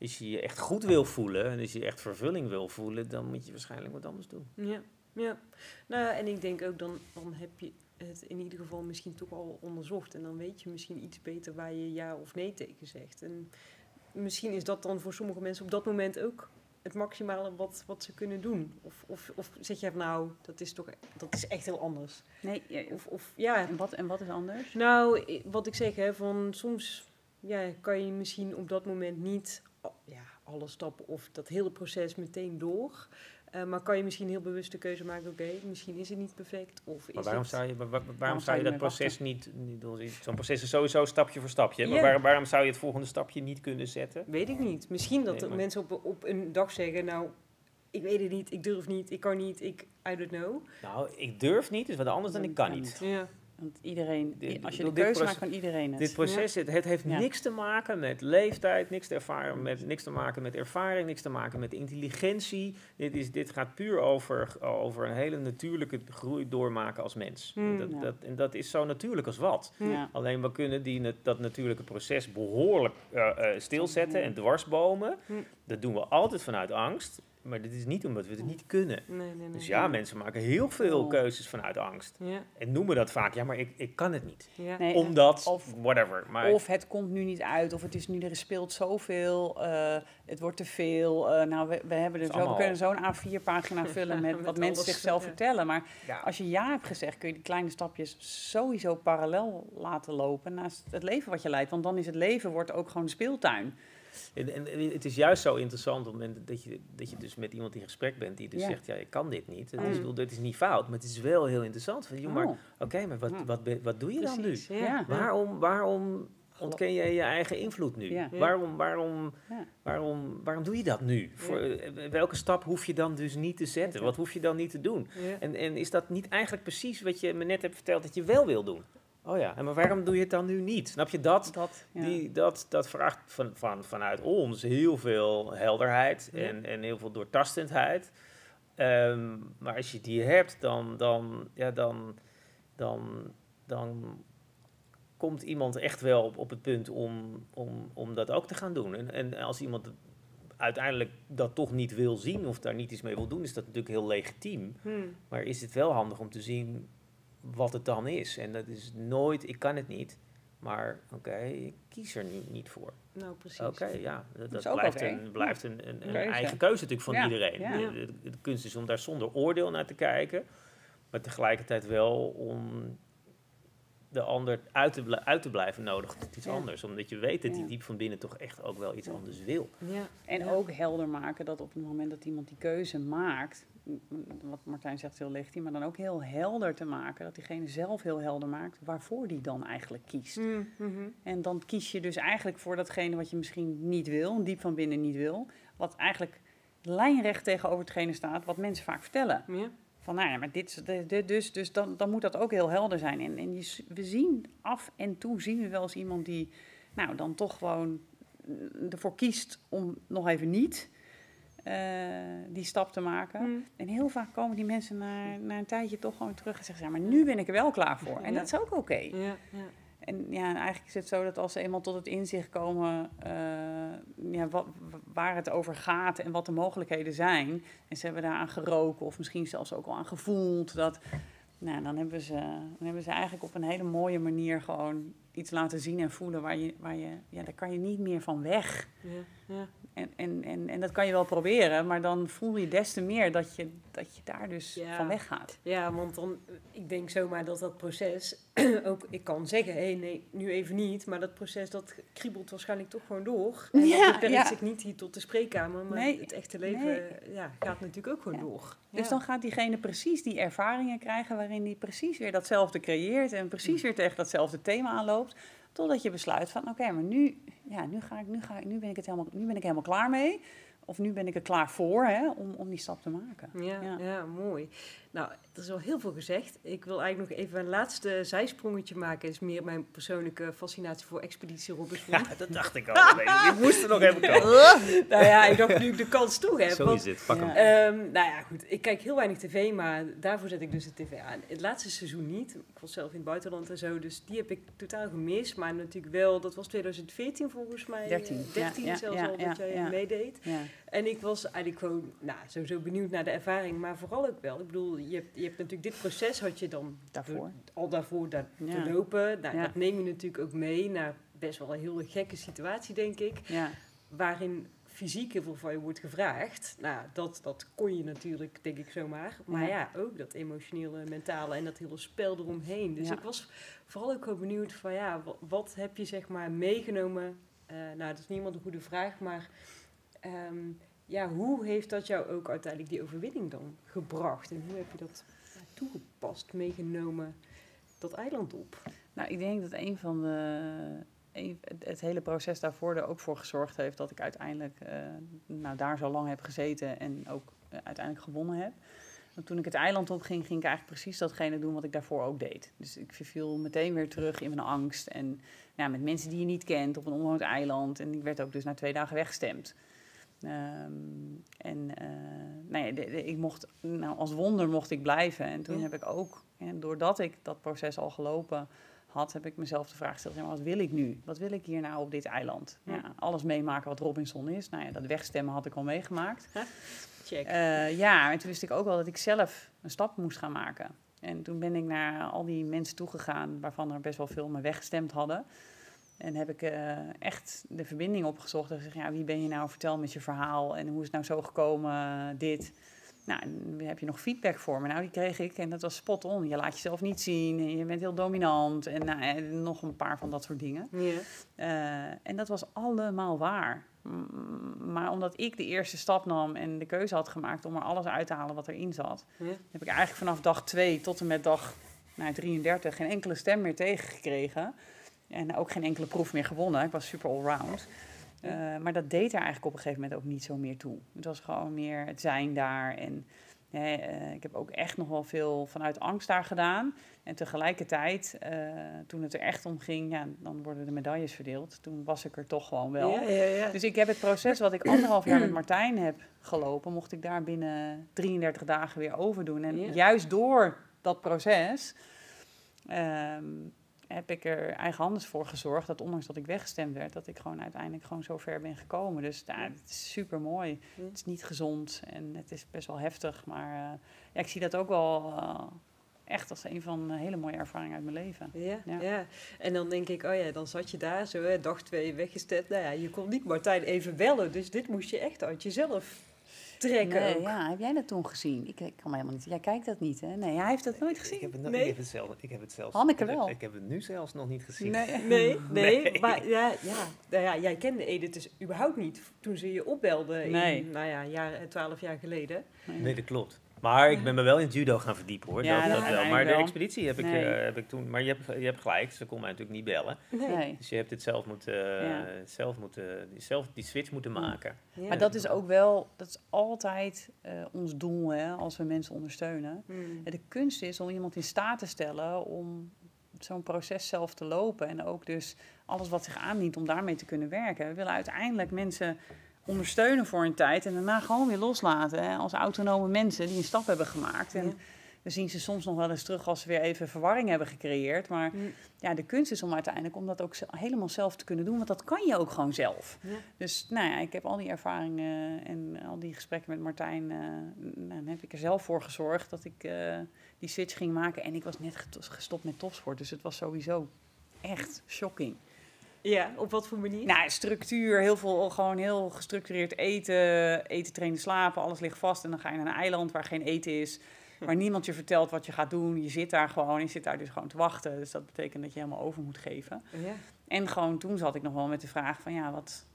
als je je echt goed wil voelen... en als je echt vervulling wil voelen, dan moet je waarschijnlijk wat anders doen. Ja, ja. Nou, ja, en ik denk ook dan, dan heb je het in ieder geval misschien toch al onderzocht. En dan weet je misschien iets beter waar je ja of nee tegen zegt. En misschien is dat dan voor sommige mensen op dat moment ook het maximale wat, wat ze kunnen doen. Of, of, of zeg je van nou, dat is toch dat is echt heel anders. Nee, ja, Of, of ja, en, wat, en wat is anders? nou, wat ik zeg, hè, van soms ja, kan je misschien op dat moment niet ja, alle stappen of dat hele proces meteen door. Eh, maar kan je misschien heel bewust de keuze maken, oké, misschien is het niet perfect. Of is Maar waarom het... zou je, waar- waar- waarom zou zou je dat proces niet... niet doen? Zo'n proces is sowieso stapje voor stapje. Maar waar- waarom zou je het volgende stapje niet kunnen zetten? Weet ik niet. Misschien dat Nee, maar- mensen op, op een dag zeggen, nou, ik weet het niet, ik durf niet, ik kan niet, ik, I don't know. Nou, ik durf niet is wat anders dan ik kan niet. Ja, Want iedereen, als je de keuze maakt, kan iedereen het. Dit proces, het, het heeft Ja. niks te maken met leeftijd, niks te, ervaren, met, niks te maken met ervaring, niks te maken met intelligentie. Dit, is, dit gaat puur over, over een hele natuurlijke groei doormaken als mens. Hmm. dat, Ja. dat, en dat is zo natuurlijk als wat. Alleen we kunnen die, dat natuurlijke proces behoorlijk eh, eh, stilzetten en dwarsbomen. Dat doen we altijd vanuit angst. Maar dit is niet omdat we het niet kunnen. nee, nee, nee. Dus ja, mensen maken heel veel Oh. keuzes vanuit angst. Ja, En noemen dat vaak, ja, maar ik, ik kan het niet. ja. Omdat, of- whatever. Maar Of het komt nu niet uit, of het is nu, er speelt zoveel, eh, het wordt te veel. eh, nou, we, we, hebben er zo, we kunnen zo'n A4-pagina vullen met, Met wat mensen zichzelf ja. vertellen. Maar ja, als je ja hebt gezegd, kun je die kleine stapjes sowieso parallel laten lopen naast het leven wat je leidt. Want dan is het leven wordt ook gewoon speeltuin. En, en, en het is juist zo interessant op het moment dat je, dat je dus met iemand in gesprek bent die dus Ja. zegt, ja, ik kan dit niet. Het is, Mm. bedoel, dit is niet fout, maar het is wel heel interessant. Van, joh, maar Oh, oké, maar wat, Ja. wat, wat doe je dan nu? Ja. Ja. Waarom, waarom ontken je je eigen invloed nu? Ja. Ja. Waarom, waarom, waarom, waarom doe je dat nu? Voor, eh, welke stap hoef je dan dus niet te zetten? Wat hoef je dan niet te doen? Ja. En, en is dat niet eigenlijk precies wat je me net hebt verteld dat je wel wil doen? Oh ja, en maar waarom doe je het dan nu niet? Snap je dat? dat, ja. Die, dat, dat vraagt van, van, vanuit ons heel veel helderheid Ja. en, en heel veel doortastendheid. Ehm, maar als je die hebt, dan, dan, ja, dan, dan, dan komt iemand echt wel op, op het punt om, om, om dat ook te gaan doen. En, en als iemand uiteindelijk dat toch niet wil zien of daar niet iets mee wil doen, is dat natuurlijk heel legitiem. Hm. Maar is het wel handig om te zien wat het dan is? En dat is nooit, ik kan het niet. Maar oké, ik kies er niet, niet voor. Nou, precies. Oké, ja, dat, blijft, een, blijft een, een, een Keuze. eigen keuze natuurlijk van Ja, iedereen. ja. De, de- de kunst is om daar zonder oordeel naar te kijken. Maar tegelijkertijd wel om de ander uit te, uit te blijven nodigt tot iets Ja. anders. Omdat je weet dat hij Ja. diep van binnen toch echt ook wel iets anders wil. Ja. En Ja. ook helder maken dat op het moment dat iemand die keuze maakt, wat Martijn zegt heel legitiem, maar dan ook heel helder te maken, dat diegene zelf heel helder maakt waarvoor die dan eigenlijk kiest. Mm, mhm. En dan kies je dus eigenlijk voor datgene wat je misschien niet wil, diep van binnen niet wil, wat eigenlijk lijnrecht tegenover hetgene staat wat mensen vaak vertellen. Ja. Van nou ja, maar dit, dus, dus dan, dan moet dat ook heel helder zijn. En, en je, s- we zien af en toe zien we wel eens iemand die nou dan toch gewoon mm, ervoor kiest om nog even niet eh, die stap te maken. Mm. En heel vaak komen die mensen na, na een tijdje toch gewoon terug en zeggen, ja, maar nu ben ik er wel klaar voor. En Ja. dat is ook oké. Ja, ja. En ja, en eigenlijk is het zo dat als ze eenmaal tot het inzicht komen eh, ja, wa- wa- waar het over gaat en wat de mogelijkheden zijn, en ze hebben daaraan geroken of misschien zelfs ook al aan gevoeld, dat, nou, dan, hebben ze, dan hebben ze eigenlijk op een hele mooie manier gewoon iets laten zien en voelen waar je, waar je ja, daar kan je niet meer van weg. Ja, ja. En, en, en, en dat kan je wel proberen, maar dan voel je des te meer dat je, dat je daar dus Ja. van weg gaat. Ja, want dan, ik denk zomaar dat dat proces ook, ik kan zeggen, hé hey, nee, nu even niet, maar dat proces dat kriebelt waarschijnlijk toch gewoon door. En Ja, dat beperkt zich niet hier tot de spreekkamer, maar Nee, het echte leven nee. ja, gaat natuurlijk ook gewoon door. Dus dan gaat diegene precies die ervaringen krijgen waarin die precies weer datzelfde creëert en precies weer tegen datzelfde thema aanloopt. Totdat je besluit van oké, maar nu, ja, nu, ga ik, nu, ga ik, nu, ben ik het helemaal, nu ben ik helemaal klaar mee. Of nu ben ik er klaar voor hè, om, om die stap te maken. Ja, ja. Ja. mooi. Nou, er is al heel veel gezegd. Ik wil eigenlijk nog even een laatste zijsprongetje maken. is meer mijn persoonlijke fascinatie voor Expeditie Robinson. Ja, dat dacht ik al. Nee, die moest er nog even komen. nou ja, ik dacht nu ik de kans toch heb. Zo is het, pak Ja. hem. Ehm, nou ja, goed. Ik kijk heel weinig tv, maar daarvoor zet ik dus de tv aan. Het laatste seizoen niet. Ik was zelf in het buitenland en zo, dus die heb ik totaal gemist. Maar natuurlijk wel, dat was 2014 volgens mij. 13, eh, 13 ja, ja, zelfs ja, al, dat ja, jij ja. meedeed. En ik was eigenlijk gewoon, nou, sowieso benieuwd naar de ervaring, maar vooral ook wel. Ik bedoel, je hebt, je hebt natuurlijk dit proces had je dan Daarvoor. al daarvoor daar Ja. te lopen. Nou, Ja. dat neem je natuurlijk ook mee naar best wel een hele gekke situatie, denk ik Ja. waarin fysiek heel veel van je wordt gevraagd. Nou, dat, dat kon je natuurlijk, denk ik zomaar. Maar Ja. ook dat emotionele, mentale en dat hele spel eromheen. Dus ik was vooral ook wel benieuwd van ja, wat, wat heb je zeg maar meegenomen? Eh, nou, dat is niet iemand een goede vraag, maar ehm, ja, hoe heeft dat jou ook uiteindelijk die overwinning dan gebracht? En hoe heb je dat toegepast, meegenomen, dat eiland op? Nou, ik denk dat een van de. het, hele proces daarvoor er ook voor gezorgd heeft dat ik uiteindelijk eh, nou, daar zo lang heb gezeten en ook eh, uiteindelijk gewonnen heb. Want toen ik het eiland op ging, ik eigenlijk precies datgene doen wat ik daarvoor ook deed. Dus ik verviel meteen weer terug in mijn angst. En ja, met mensen die je niet kent op een onbewoond eiland. En ik werd ook dus na twee dagen weggestemd. Ehm, en eh, nou ja, de- de- ik mocht, nou, als wonder mocht ik blijven. En toen Ja. heb ik ook, en doordat ik dat proces al gelopen had, heb ik mezelf de vraag gesteld: ja, wat wil ik nu? Wat wil ik hier nou op dit eiland? Ja. Ja, alles meemaken wat Robinson is. Nou ja, dat wegstemmen had ik al meegemaakt. Check. Eh, ja, en toen wist ik ook wel dat ik zelf een stap moest gaan maken. En toen ben ik naar al die mensen toegegaan, waarvan er best wel veel me weggestemd hadden. En heb ik eh, echt de verbinding opgezocht en gezegd, ja, wie ben je nou? Vertel met je verhaal en hoe is het nou zo gekomen, dit. Nou, en heb je nog feedback voor me? Nou, die kreeg ik en dat was spot on. Je laat jezelf niet zien en je bent heel dominant en, nou, en nog een paar van dat soort dingen. Eh, en dat was allemaal waar. M- Maar omdat ik de eerste stap nam en de keuze had gemaakt om er alles uit te halen wat erin zat, heb ik eigenlijk vanaf dag 2 tot en met dag nou, 33 geen enkele stem meer tegengekregen. En ook geen enkele proef meer gewonnen. Ik was super allround. Eh maar dat deed er eigenlijk op een gegeven moment ook niet zo meer toe. Het was gewoon meer het zijn daar. En hè, eh, ik heb ook echt nog wel veel vanuit angst daar gedaan. En tegelijkertijd, eh, toen het er echt om ging, ja, dan worden de medailles verdeeld. Toen was ik er toch gewoon wel. Ja, ja, ja. Dus ik heb het proces wat ik anderhalf jaar met Martijn heb gelopen, mocht ik daar binnen 33 dagen weer overdoen. En juist door dat proces ehm, heb ik er eigenhandig voor gezorgd dat ondanks dat ik weggestemd werd, dat ik gewoon uiteindelijk gewoon zo ver ben gekomen. Dus ja, het is super mooi. Het is niet gezond en het is best wel heftig, maar eh, ja, ik zie dat ook wel eh, echt als een van de hele mooie ervaringen uit mijn leven. Ja, ja. Ja. en dan denk ik, oh ja, dan zat je daar zo, hè, dag twee weggestemd. Nou ja, je kon niet Martijn even bellen, dus dit moest je echt uit jezelf trekken Nee, ook. ja, heb jij dat toen gezien? Ik, ik kan me helemaal niet. Jij kijkt dat niet, hè? Nee, hij heeft dat nooit Ik gezien. heb het, no- Nee. ik heb het, zelf, ik heb het zelfs. Hanneke ik heb- wel. Ik heb het nu zelfs nog niet gezien. Nee. Nee, nee, Nee. maar ja, ja, nou ja, jij kende Edith dus überhaupt niet toen ze je opbelde Nee. in, nou ja, jaar, twaalf jaar geleden. Nee, dat klopt. Maar ik ben me wel in het judo gaan verdiepen hoor. Ja, dat, dat dat wel. Maar de expeditie heb ik, Nee. eh, heb ik toen. Maar je hebt, je hebt gelijk, ze kon mij natuurlijk niet bellen. Nee. Dus je hebt dit zelf moeten, Ja. zelf moeten, zelf die switch moeten maken. Ja. Maar dat is ook wel, dat is altijd eh, ons doel, hè, als we mensen ondersteunen. Hmm. De kunst is om iemand in staat te stellen om zo'n proces zelf te lopen. En ook dus alles wat zich aandient om daarmee te kunnen werken. We willen uiteindelijk mensen ondersteunen voor een tijd en daarna gewoon weer loslaten. Hè, als autonome mensen die een stap hebben gemaakt. En Ja. we zien ze soms nog wel eens terug als ze weer even verwarring hebben gecreëerd. Maar ja, de kunst is om uiteindelijk om dat ook helemaal zelf te kunnen doen. Want dat kan je ook gewoon zelf. Ja. Dus nou ja, ik heb al die ervaringen en al die gesprekken met Martijn. eh, nou, dan heb ik er zelf voor gezorgd dat ik eh, die switch ging maken. En ik was net gestopt met topsport. Dus het was sowieso echt shocking. Ja, op wat voor manier? Nou, structuur, heel veel, gewoon heel gestructureerd eten, eten, trainen, slapen, alles ligt vast. En dan ga je naar een eiland waar geen eten is, waar niemand je vertelt wat je gaat doen. Je zit daar gewoon, je zit daar dus gewoon te wachten. Dus dat betekent dat je helemaal over moet geven. ja. En gewoon toen zat ik nog wel met de vraag van, ja, wat,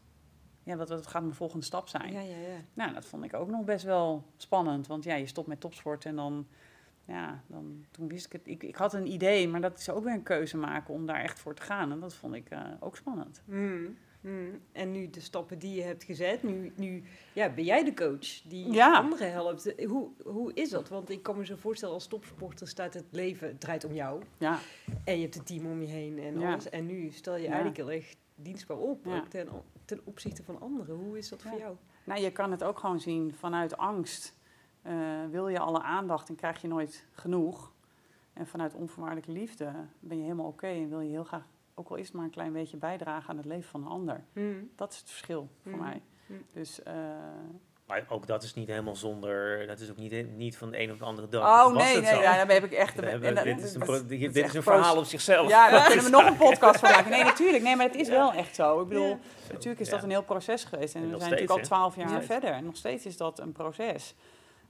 ja, wat, wat gaat mijn volgende stap zijn? Ja, ja, ja. Nou, dat vond ik ook nog best wel spannend. Want ja, je stopt met topsport en dan, ja, dan, toen wist ik het. Ik, ik had een idee, maar dat is ook weer een keuze maken om daar echt voor te gaan. En dat vond ik eh, ook spannend. Hmm, hmm. En nu de stappen die je hebt gezet, nu, nu ja, ben jij de coach die Ja. anderen helpt. Hoe, hoe is dat? Want ik kan me zo voorstellen, als topsporter staat het leven, het draait om jou. Ja, En je hebt het team om je heen en Ja. alles. En nu stel je eigenlijk heel erg dienstbaar op, ten, ten opzichte van anderen. Hoe is dat voor jou? nou, je kan het ook gewoon zien vanuit angst. Eh, wil je alle aandacht en krijg je nooit genoeg. En vanuit onvoorwaardelijke liefde ben je helemaal oké en wil je heel graag, ook al is het maar een klein beetje, bijdragen aan het leven van een ander. Dat is het verschil voor Mhm. mij. Mhm. Dus, eh, Maar ook dat is niet helemaal zonder. Dat is ook niet, niet van de een op de andere dag. oh was nee, nee, zo. ja, daar heb ik echt... Hebben- en dit is een, dat- dit is een verhaal op zichzelf. Ja, daar kunnen we nog een podcast van maken. Nee, natuurlijk. Nee, maar het is wel echt zo. Ik bedoel, Ja. natuurlijk is Ja. dat een heel proces geweest. En, En we zijn natuurlijk al twaalf jaar verder. En nog steeds is dat een proces.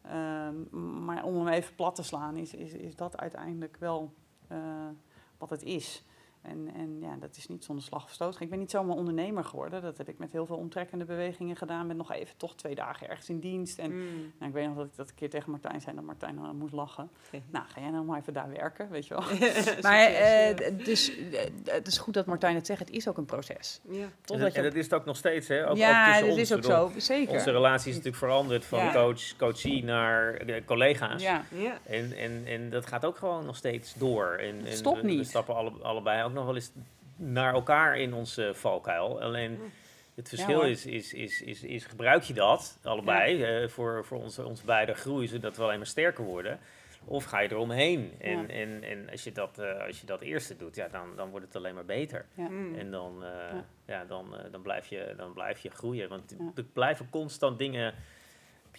Ehm, maar om hem even plat te slaan, is, is, is dat uiteindelijk wel eh, wat het is. En, en ja, dat is niet zonder slag of stoot. Ik ben niet zomaar ondernemer geworden. Dat heb ik met heel veel omtrekkende bewegingen gedaan. Met nog even toch twee dagen ergens in dienst. En Hmm. nou, ik weet nog dat ik dat een keer tegen Martijn zei. Dat Martijn dan moest lachen. Nou, ga jij nou maar even daar werken, weet je wel. Maar eh, d- dus, het is goed dat Martijn het zegt. Het is ook een proces. ja. En, Totdat dat- je en dat is het ook nog steeds, hè? Ook, ja, dat ons. is ook zo. Zeker. Onze relatie is natuurlijk veranderd van Ja. coach, coachie naar collega's. ja. Ja. En, en, en dat gaat ook gewoon nog steeds door. En, en stopt we, we niet. stappen alle, allebei ook nog wel eens naar elkaar in onze valkuil. Alleen het verschil is, is, is, is, is, gebruik je dat allebei eh, voor, voor onze, onze beide groei, zodat we alleen maar sterker worden? Of ga je eromheen? En, Ja. en, en als, je dat, eh, als je dat eerste doet, ja, dan, dan wordt het alleen maar beter. Hmm. En dan, eh, Ja. dan, dan, blijf je, dan blijf je groeien. Want Ja. er blijven constant dingen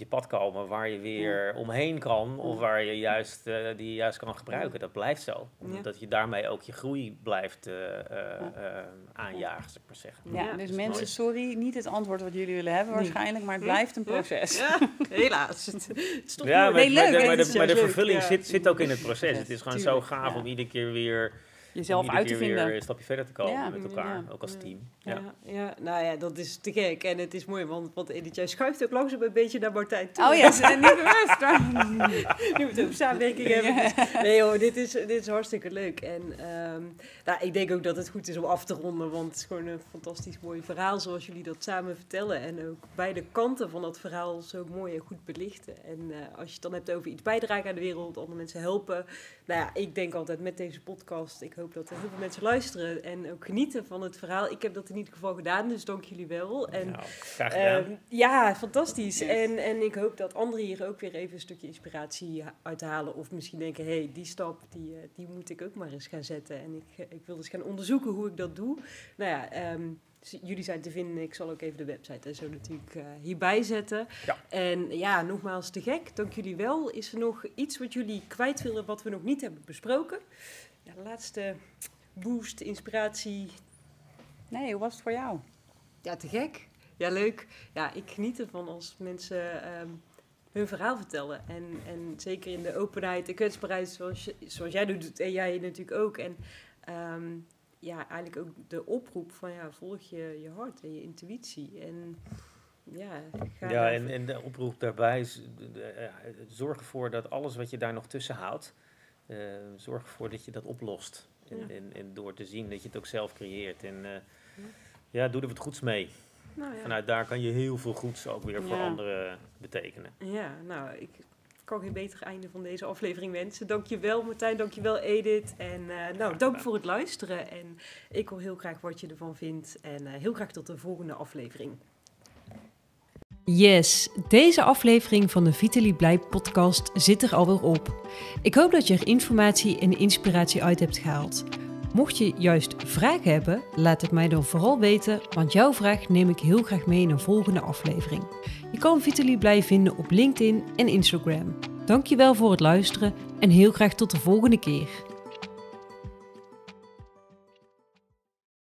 je pad komen waar je weer omheen kan. Of waar je juist, eh, die je juist kan gebruiken. Dat blijft zo. Ja. Dat je daarmee ook je groei blijft eh, eh, eh, aanjagen, zou ik maar zeggen. Ja, Ja, dus is mensen, mooi. sorry, niet het antwoord wat jullie willen hebben Nee. waarschijnlijk, maar het Hm? blijft een proces. Ja, helaas. Het, het stopt Ja, maar, Nee, maar leuk, de, maar de, is maar de leuk, vervulling ja. zit, zit ook in het proces. Het is gewoon zo gaaf ja. om iedere keer weer, Jezelf uit te vinden. weer een stapje verder te komen Ja. met elkaar. Ja. Ook als Ja. team. Ja. Ja. Ja, nou ja, dat is te gek. En het is mooi, want, want Edith, jij schuift ook langzaam een beetje naar Martijn toe. Oh ja, ze zijn niet bewust. maar- nu we het over samenwerking hebben. Nee joh, dit is, dit is hartstikke leuk. En ehm, nou, ik denk ook dat het goed is om af te ronden, want het is gewoon een fantastisch mooi verhaal zoals jullie dat samen vertellen. En ook beide kanten van dat verhaal zo mooi en goed belichten. En eh, als je het dan hebt over iets bijdragen aan de wereld, andere mensen helpen. Nou ja, ik denk altijd met deze podcast, ik hoop dat er heel veel mensen luisteren en ook genieten van het verhaal. Ik heb dat in ieder geval gedaan, dus dank jullie wel. En Nou, graag gedaan. Ehm, ja, fantastisch. Yes. En, en ik hoop dat anderen hier ook weer even een stukje inspiratie ha- uithalen. Of misschien denken, hé, hey, die stap, die, eh, die moet ik ook maar eens gaan zetten. En ik, eh, ik wil dus gaan onderzoeken hoe ik dat doe. Nou ja, ehm, jullie zijn te vinden. Ik zal ook even de website en zo natuurlijk eh, hierbij zetten. Ja. En ja, nogmaals te gek. Dank jullie wel. Is er nog iets wat jullie kwijt willen wat we nog niet hebben besproken? Ja, de laatste boost, inspiratie, Nee, hoe was het voor jou? ja, te gek. Ja, leuk. Ja, ik geniet ervan als mensen ehm, hun verhaal vertellen. En, en zeker in de openheid en kwetsbaarheid, zoals, je, zoals jij doet en jij natuurlijk ook. En ehm, ja, eigenlijk ook de oproep van ja, volg je, je hart en je intuïtie. En ja, ja en, en de oproep daarbij is: uh, zorg ervoor dat alles wat je daar nog tussen haalt, uh, zorg ervoor dat je dat oplost. En, ja. en, en, door te zien dat je het ook zelf creëert. En uh, ja. ja, doe er wat goeds mee. Nou, ja. Vanuit daar kan je heel veel goeds ook weer voor anderen betekenen. Ja, nou, ik kan geen beter einde van deze aflevering wensen. Dankjewel Martijn, dankjewel Edith. En uh, nou, dank voor het luisteren. En ik hoor heel graag wat je ervan vindt. En uh, heel graag tot de volgende aflevering. Yes, deze aflevering van de Vitaly Blij podcast zit er alweer op. Ik hoop dat je er informatie en inspiratie uit hebt gehaald. Mocht je juist vragen hebben, laat het mij dan vooral weten, want jouw vraag neem ik heel graag mee in een volgende aflevering. Je kan Vitaly Blij vinden op LinkedIn en Instagram. Dankjewel voor het luisteren en heel graag tot de volgende keer.